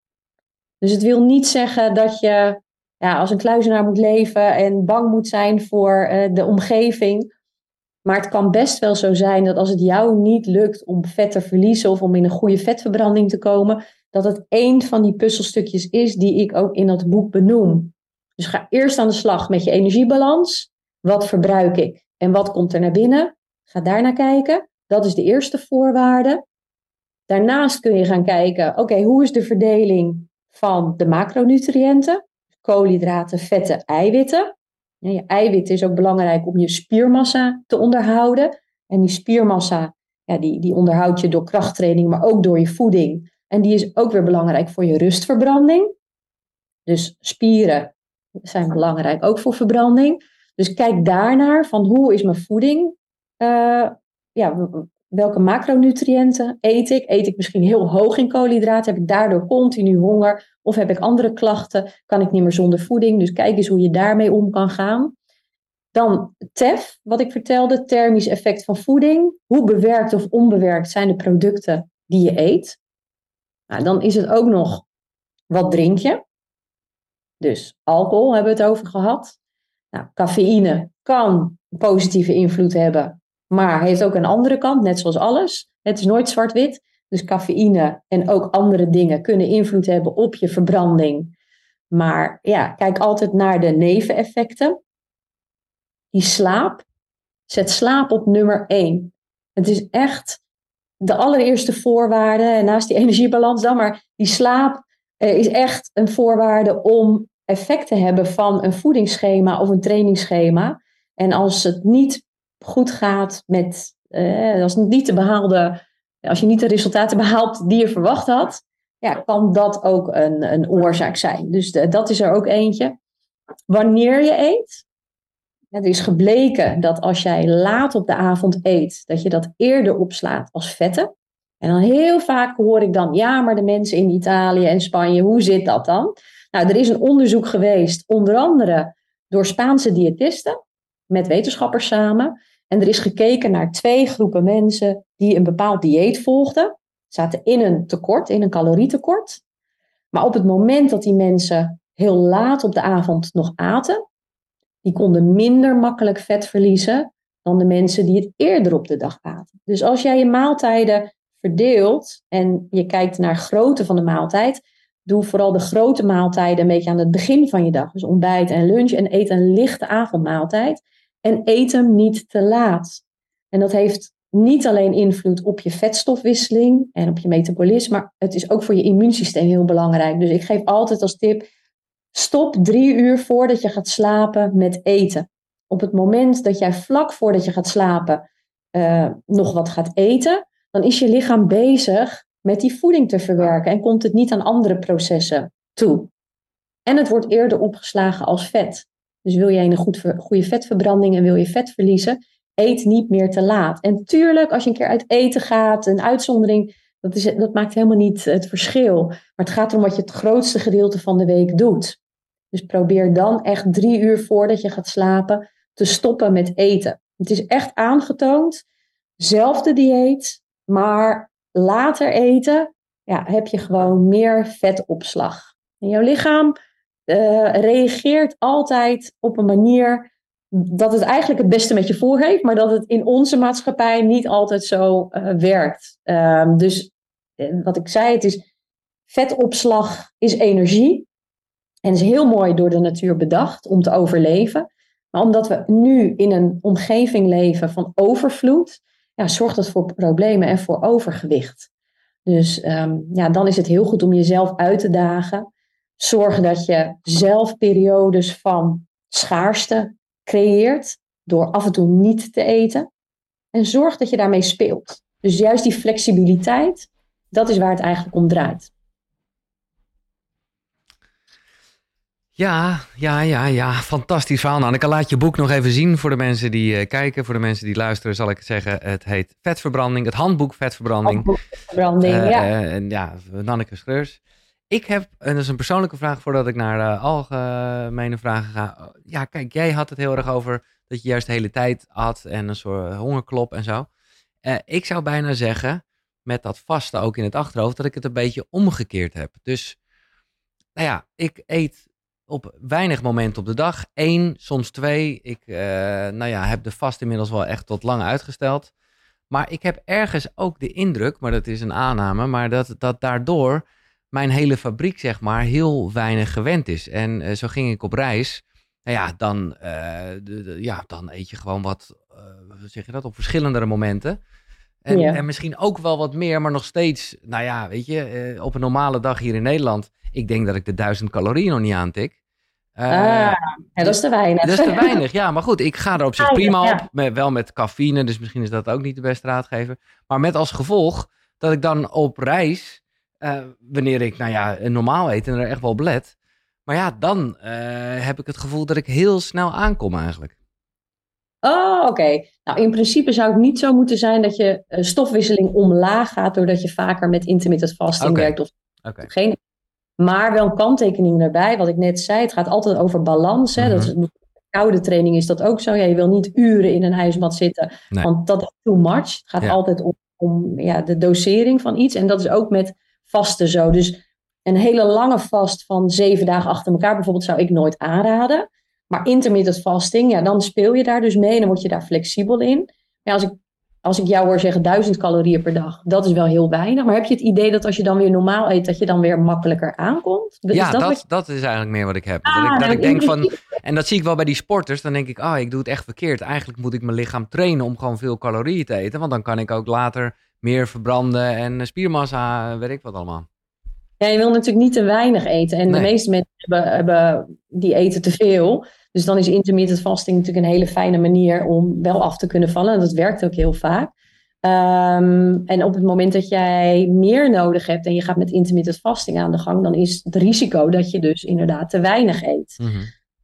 Dus het wil niet zeggen dat je ja, als een kluizenaar moet leven en bang moet zijn voor uh, de omgeving. Maar het kan best wel zo zijn dat als het jou niet lukt om vet te verliezen of om in een goede vetverbranding te komen, dat het één van die puzzelstukjes is die ik ook in dat boek benoem. Dus ga eerst aan de slag met je energiebalans. Wat verbruik ik en wat komt er naar binnen? Ga daar naar kijken. Dat is de eerste voorwaarde. Daarnaast kun je gaan kijken, oké, hoe is de verdeling van de macronutriënten? Koolhydraten, vetten, eiwitten. je eiwit is ook belangrijk om je spiermassa te onderhouden. En die spiermassa, ja, die, die onderhoud je door krachttraining, maar ook door je voeding. En die is ook weer belangrijk voor je rustverbranding. Dus spieren zijn belangrijk ook voor verbranding. Dus kijk daarnaar van hoe is mijn voeding? Uh, ja, welke macronutriënten eet ik? Eet ik misschien heel hoog in koolhydraten? Heb ik daardoor continu honger? Of heb ik andere klachten? Kan ik niet meer zonder voeding? Dus kijk eens hoe je daarmee om kan gaan. Dan TEF, wat ik vertelde, thermisch effect van voeding. Hoe bewerkt of onbewerkt zijn de producten die je eet? Nou, dan is het ook nog, wat drink je? Dus alcohol hebben we het over gehad. Nou, cafeïne kan positieve invloed hebben, maar heeft ook een andere kant, net zoals alles. Het is nooit zwart-wit. Dus cafeïne en ook andere dingen kunnen invloed hebben op je verbranding. Maar ja, kijk altijd naar de neveneffecten. Die slaap, zet slaap op nummer één. Het is echt de allereerste voorwaarde, naast die energiebalans dan, maar die slaap eh, is echt een voorwaarde om effect te hebben van een voedingsschema of een trainingsschema. En als het niet goed gaat met, eh, als niet te behaalde, als je niet de resultaten behaalt die je verwacht had, ja, kan dat ook een, een oorzaak zijn. Dus dat is er ook eentje. Wanneer je eet, het is gebleken dat als jij laat op de avond eet, dat je dat eerder opslaat als vetten. En dan heel vaak hoor ik dan, ja, maar de mensen in Italië en Spanje, hoe zit dat dan? Nou, er is een onderzoek geweest, onder andere door Spaanse diëtisten, met wetenschappers samen. En er is gekeken naar twee groepen mensen die een bepaald dieet volgden. Zaten in een tekort, in een calorietekort. Maar op het moment dat die mensen heel laat op de avond nog aten, die konden minder makkelijk vet verliezen dan de mensen die het eerder op de dag aten. Dus als jij je maaltijden verdeelt en je kijkt naar grootte van de maaltijd, doe vooral de grote maaltijden een beetje aan het begin van je dag. Dus ontbijt en lunch en eet een lichte avondmaaltijd. En eet hem niet te laat. En dat heeft niet alleen invloed op je vetstofwisseling en op je metabolisme, maar het is ook voor je immuunsysteem heel belangrijk. Dus ik geef altijd als tip: stop drie uur voordat je gaat slapen met eten. Op het moment dat jij vlak voordat je gaat slapen uh, nog wat gaat eten, dan is je lichaam bezig met die voeding te verwerken en komt het niet aan andere processen toe. En het wordt eerder opgeslagen als vet. Dus wil jij een goed, goede vetverbranding en wil je vet verliezen, eet niet meer te laat. En tuurlijk, als je een keer uit eten gaat, een uitzondering, dat, is, dat maakt helemaal niet het verschil. Maar het gaat erom wat je het grootste gedeelte van de week doet. Dus probeer dan echt drie uur voordat je gaat slapen te stoppen met eten. Het is echt aangetoond, zelfde dieet, maar later eten ja, heb je gewoon meer vetopslag. En jouw lichaam eh, reageert altijd op een manier dat het eigenlijk het beste met je voor heeft, maar dat het in onze maatschappij niet altijd zo eh, werkt. Ehm, dus eh, wat ik zei, het is vetopslag is energie. En is heel mooi door de natuur bedacht om te overleven. Maar omdat we nu in een omgeving leven van overvloed, ja, zorgt dat voor problemen en voor overgewicht. Dus ehm, ja, dan is het heel goed om jezelf uit te dagen. Zorg dat je zelf periodes van schaarste creëert door af en toe niet te eten. En zorg dat je daarmee speelt. Dus juist die flexibiliteit, dat is waar het eigenlijk om draait. Ja, ja, ja, ja. Fantastisch verhaal. Nou, ik laat je boek nog even zien voor de mensen die eh, kijken. Voor de mensen die luisteren zal ik zeggen. Het heet Vetverbranding. Het handboek Vetverbranding. Branding, Eh, ja. eh, en ja, Nanneke Schreurs. Ik heb, en dat is een persoonlijke vraag voordat ik naar algemene vragen ga. Ja, kijk, jij had het heel erg over dat je juist de hele tijd had en een soort hongerklop en zo. Ik zou bijna zeggen, met dat vaste ook in het achterhoofd, dat ik het een beetje omgekeerd heb. Dus, nou ja, ik eet op weinig momenten op de dag. Eén, soms twee. Ik eh, nou ja, heb de vast inmiddels wel echt tot lang uitgesteld. Maar ik heb ergens ook de indruk, maar dat is een aanname, maar dat, dat daardoor mijn hele fabriek, zeg maar, heel weinig gewend is. En eh, zo ging ik op reis. Nou ja, dan, eh, de- de- ja, dan eet je gewoon wat, hoe zeg je dat, op verschillende momenten. En, Ja. en misschien ook wel wat meer, maar nog steeds, nou ja, weet je, op een normale dag hier in Nederland, ik denk dat ik de duizend calorieën nog niet aantik. Ja, dat is te weinig. dat is te weinig, ja. Maar goed, ik ga er op zich prima ja. op. Met, wel met cafeïne, dus misschien is dat ook niet de beste raadgever. Maar met als gevolg dat ik dan op reis, eh, wanneer ik, nou ja, normaal eet en er echt wel op let. Maar ja, dan eh, heb ik het gevoel dat ik heel snel aankom eigenlijk. Oh, oké. Nou, in principe zou het niet zo moeten zijn dat je stofwisseling omlaag gaat doordat je vaker met intermittent fasting werkt of Oké. geen. Maar wel een kanttekening erbij, wat ik net zei. Het gaat altijd over balans. Hè? dat is, koude training is dat ook zo. Ja, je wil niet uren in een ijsbad zitten, Nee. want dat is too much. Het gaat Ja. altijd om, om ja, de dosering van iets. En dat is ook met vasten zo. Dus een hele lange vast van zeven dagen achter elkaar bijvoorbeeld zou ik nooit aanraden. Maar intermittent fasting, ja, dan speel je daar dus mee en dan word je daar flexibel in. Ja, als, ik, als ik jou hoor zeggen 1000 calorieën per dag, dat is wel heel weinig. Maar heb je het idee dat als je dan weer normaal eet, dat je dan weer makkelijker aankomt? Is ja, dat dat, is eigenlijk meer wat ik heb. Ah, dat ik, dat nou, ik denk in van, en dat zie ik wel bij die sporters. Dan denk ik, ah, ik doe het echt verkeerd. Eigenlijk moet ik mijn lichaam trainen om gewoon veel calorieën te eten. Want dan kan ik ook later meer verbranden en eh, spiermassa, weet ik wat allemaal. Ja, je wil natuurlijk niet te weinig eten. En Nee. de meeste mensen hebben, hebben, die eten te veel. Dus dan is intermittent fasting natuurlijk een hele fijne manier om wel af te kunnen vallen. En dat werkt ook heel vaak. Ehm, en op het moment dat jij meer nodig hebt en je gaat met intermittent fasting aan de gang, dan is het risico dat je dus inderdaad te weinig eet.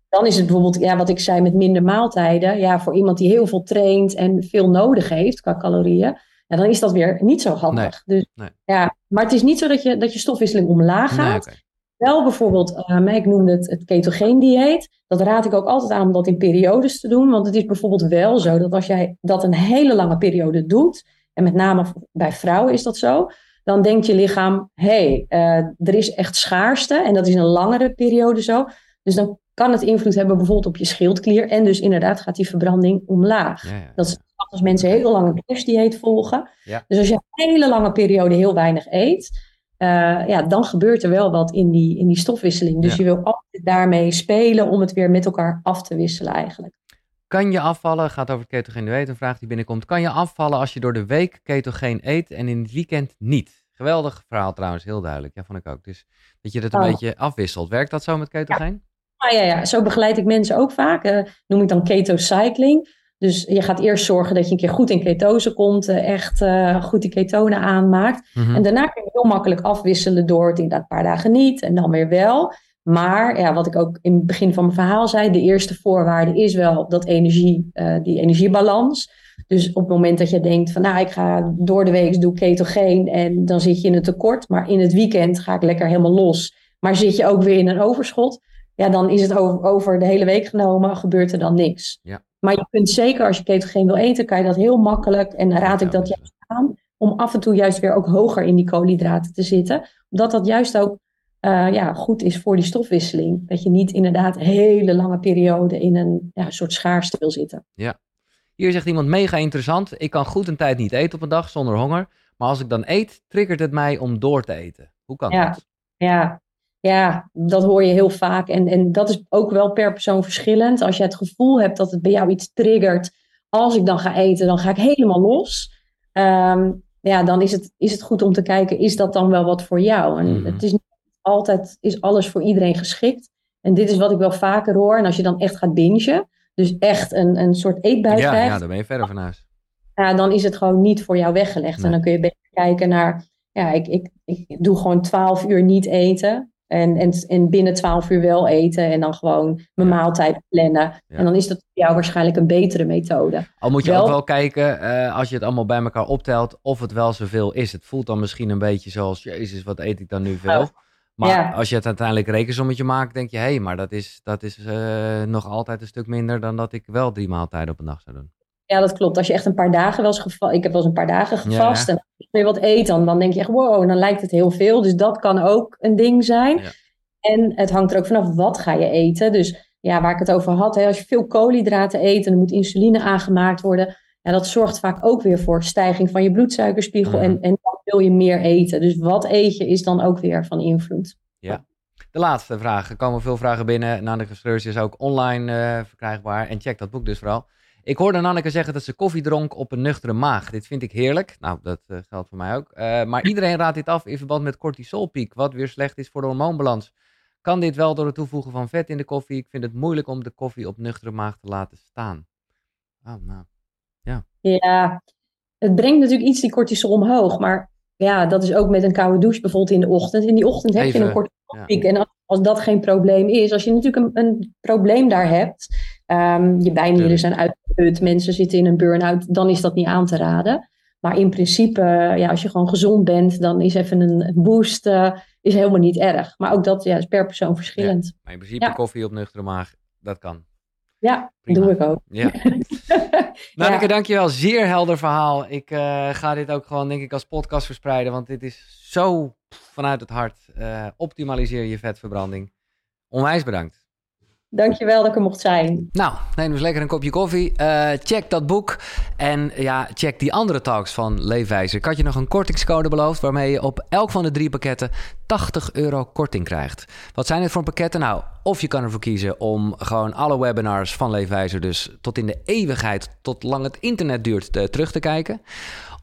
Dan is het bijvoorbeeld, ja, wat ik zei met minder maaltijden. Ja, voor iemand die heel veel traint en veel nodig heeft qua calorieën. Ja, dan is dat weer niet zo handig. Dus, nee. ja, maar het is niet zo dat je, dat je stofwisseling omlaag Nee, gaat. Wel bijvoorbeeld, eh, ik noemde het het ketogeen dieet. Dat raad ik ook altijd aan om dat in periodes te doen. Want het is bijvoorbeeld wel zo dat als jij dat een hele lange periode doet, en met name bij vrouwen is dat zo, dan denkt je lichaam, hé, hey, eh, er is echt schaarste en dat is een langere periode zo. Dus dan kan het invloed hebben bijvoorbeeld op je schildklier en dus inderdaad gaat die verbranding omlaag. Dat is als mensen heel lang een crashdieet volgen. Ja. Dus als je een hele lange periode heel weinig eet, eh, ja, dan gebeurt er wel wat in die, in die stofwisseling. Dus Ja. je wil altijd daarmee spelen om het weer met elkaar af te wisselen eigenlijk. Kan je afvallen, gaat over het ketogeen dieet, een vraag die binnenkomt. Kan je afvallen als je door de week ketogeen eet en in het weekend niet? Geweldig verhaal trouwens, heel duidelijk. Ja, vond ik ook. Dus dat je het een Oh. beetje afwisselt. Werkt dat zo met ketogeen? Ah, ja, ja, zo begeleid ik mensen ook vaak. eh, noem ik dan ketocycling. Dus je gaat eerst zorgen dat je een keer goed in ketose komt, eh, echt eh, goed die ketonen aanmaakt. Mhm. En daarna kun je heel makkelijk afwisselen door het inderdaad een paar dagen niet en dan weer wel. Maar ja, wat ik ook in het begin van mijn verhaal zei, de eerste voorwaarde is wel dat energie, eh, die energiebalans. Dus op het moment dat je denkt van nou, ik ga door de week doe ketogeen en dan zit je in een tekort, maar in het weekend ga ik lekker helemaal los. Maar zit je ook weer in een overschot, ja, dan is het over, over de hele week genomen, gebeurt er dan niks. Ja. Maar je kunt zeker als je ketogeen wil eten, kan je dat heel makkelijk en dan raad ik dat juist aan om af en toe juist weer ook hoger in die koolhydraten te zitten. Omdat dat juist ook eh, ja, goed is voor die stofwisseling. Dat je niet inderdaad hele lange periode in een ja, soort schaarste wil zitten. Ja. Hier zegt iemand mega interessant. Ik kan goed een tijd niet eten op een dag zonder honger. Maar als ik dan eet, triggert het mij om door te eten. Hoe kan Ja, dat? ja, ja, dat hoor je heel vaak. En, en dat is ook wel per persoon verschillend. Als je het gevoel hebt dat het bij jou iets triggert. Als ik dan ga eten, dan ga ik helemaal los. Ehm, ja, dan is het, is het goed om te kijken, is dat dan wel wat voor jou? En het is niet altijd, is alles voor iedereen geschikt. En dit is wat ik wel vaker hoor. En als je dan echt gaat bingen, dus echt een, een soort eetbui Ja, krijgt. ja, dan ben je verder van huis. ja, dan is het gewoon niet voor jou weggelegd. Nee. En dan kun je beter kijken naar, ja, ik, ik, ik doe gewoon 12 uur niet eten. En, en, en binnen 12 uur wel eten. En dan gewoon mijn maaltijd plannen. En dan is dat voor jou waarschijnlijk een betere methode. Al moet je Wel- ook wel kijken, eh, als je het allemaal bij elkaar optelt, of het wel zoveel is. Het voelt dan misschien een beetje zoals, jezus, wat eet ik dan nu veel? Ja. Maar Ja. als je het uiteindelijk rekensommetje maakt, denk je, hé, hey, maar dat is, dat is eh, nog altijd een stuk minder dan dat ik wel drie maaltijden op een dag zou doen. Ja, dat klopt. Als je echt een paar dagen wel eens gevast... Ik heb wel eens een paar dagen gevast. Ja. En als je wat eet, dan, dan denk je echt, wow, en dan lijkt het heel veel. Dus dat kan ook een ding zijn. En het hangt er ook vanaf, wat ga je eten? Dus ja, waar ik het over had, hè, als je veel koolhydraten eet en er moet insuline aangemaakt worden, ja, dat zorgt vaak ook weer voor stijging van je bloedsuikerspiegel en, en dan wil je meer eten. Dus wat eet je is dan ook weer van invloed. Ja. De laatste vraag. Er komen veel vragen binnen. Nanneke Schreurs is ook online eh, verkrijgbaar. En check dat boek dus vooral. Ik hoorde Nanneke zeggen dat ze koffie dronk op een nuchtere maag. Dit vind ik heerlijk. Nou, dat eh, geldt voor mij ook. Eh, maar iedereen raadt dit af in verband met cortisolpiek, wat weer slecht is voor de hormoonbalans. Kan dit wel door het toevoegen van vet in de koffie? Ik vind het moeilijk om de koffie op nuchtere maag te laten staan. Oh, nou. Ja. Ja, het brengt natuurlijk iets die cortisol omhoog. Maar ja, dat is ook met een koude douche bijvoorbeeld in de ochtend. In die ochtend heb Even, je een cortisolpiek. En als, als dat geen probleem is, als je natuurlijk een, een probleem daar hebt, ehm, je bijnieren zijn uitgeput, mensen zitten in een burn-out, dan is dat niet aan te raden. Maar in principe, ja, als je gewoon gezond bent, dan is even een boost eh, is helemaal niet erg. Maar ook dat ja, is per persoon verschillend. Maar in principe Ja. koffie op nuchtere maag, dat kan. Ja, Prima. doe ik ook. Ja. Nanneke, dankjewel. Zeer helder verhaal. Ik eh, ga dit ook gewoon, denk ik, als podcast verspreiden. Want dit is zo vanuit het hart. Eh, optimaliseer je vetverbranding. Onwijs bedankt. Dankjewel dat ik er mocht zijn. Nou, neem eens lekker een kopje koffie. Eh, check dat boek. En ja, check die andere talks van Leefwijzer. Ik had je nog een kortingscode beloofd... waarmee je op elk van de drie pakketten 80 euro korting krijgt. Wat zijn dit voor pakketten? Nou, of je kan ervoor kiezen om gewoon alle webinars van Leefwijzer... dus tot in de eeuwigheid, tot lang het internet duurt, eh, terug te kijken...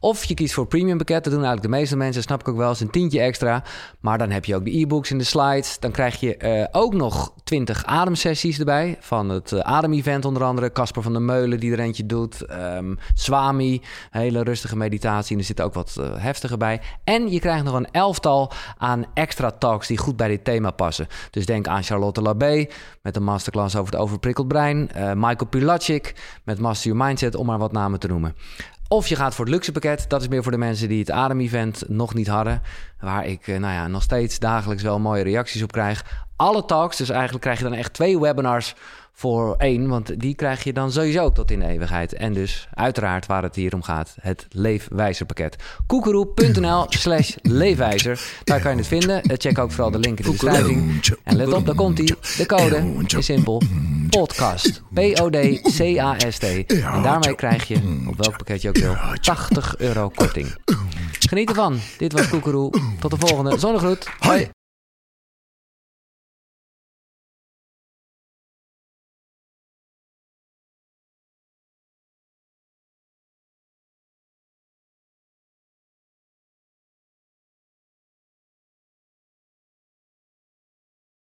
Of je kiest voor premium pakket. Dat doen eigenlijk de meeste mensen. Snap ik ook wel. is een tientje extra. Maar dan heb je ook de e-books en de slides. Dan krijg je eh, ook nog 20 ademsessies erbij. Van het eh, ademevent onder andere. Casper van der Meulen die er eentje doet. Ehm, Swami. Hele rustige meditatie. En er zit ook wat eh, heftiger bij. En je krijgt nog een elftal aan extra talks die goed bij dit thema passen. Dus denk aan Charlotte Labé met een masterclass over het overprikkeld brein. Michael Pilacic met Master Your Mindset. Om maar wat namen te noemen. Of je gaat voor het luxe pakket. Dat is meer voor de mensen die het Adem-event nog niet hadden. Waar ik eh, nou ja, nog steeds dagelijks wel mooie reacties op krijg. Alle talks, dus eigenlijk krijg je dan echt twee webinars voor één. Want die krijg je dan sowieso tot in de eeuwigheid. En dus uiteraard waar het hier om gaat, het Leefwijzer pakket. Koekeroe.nl slash leefwijzer. Daar kan je het vinden. Eh, Check ook vooral de link in de beschrijving. En let op, daar komt hij. De code is simpel. Podcast. P-O-D-C-A-S-T. En daarmee krijg je, op welk pakket je ook wil, 80 euro korting. Geniet ervan. Dit was Koekeroe. Tot de volgende. Zonnegroet. Hoi.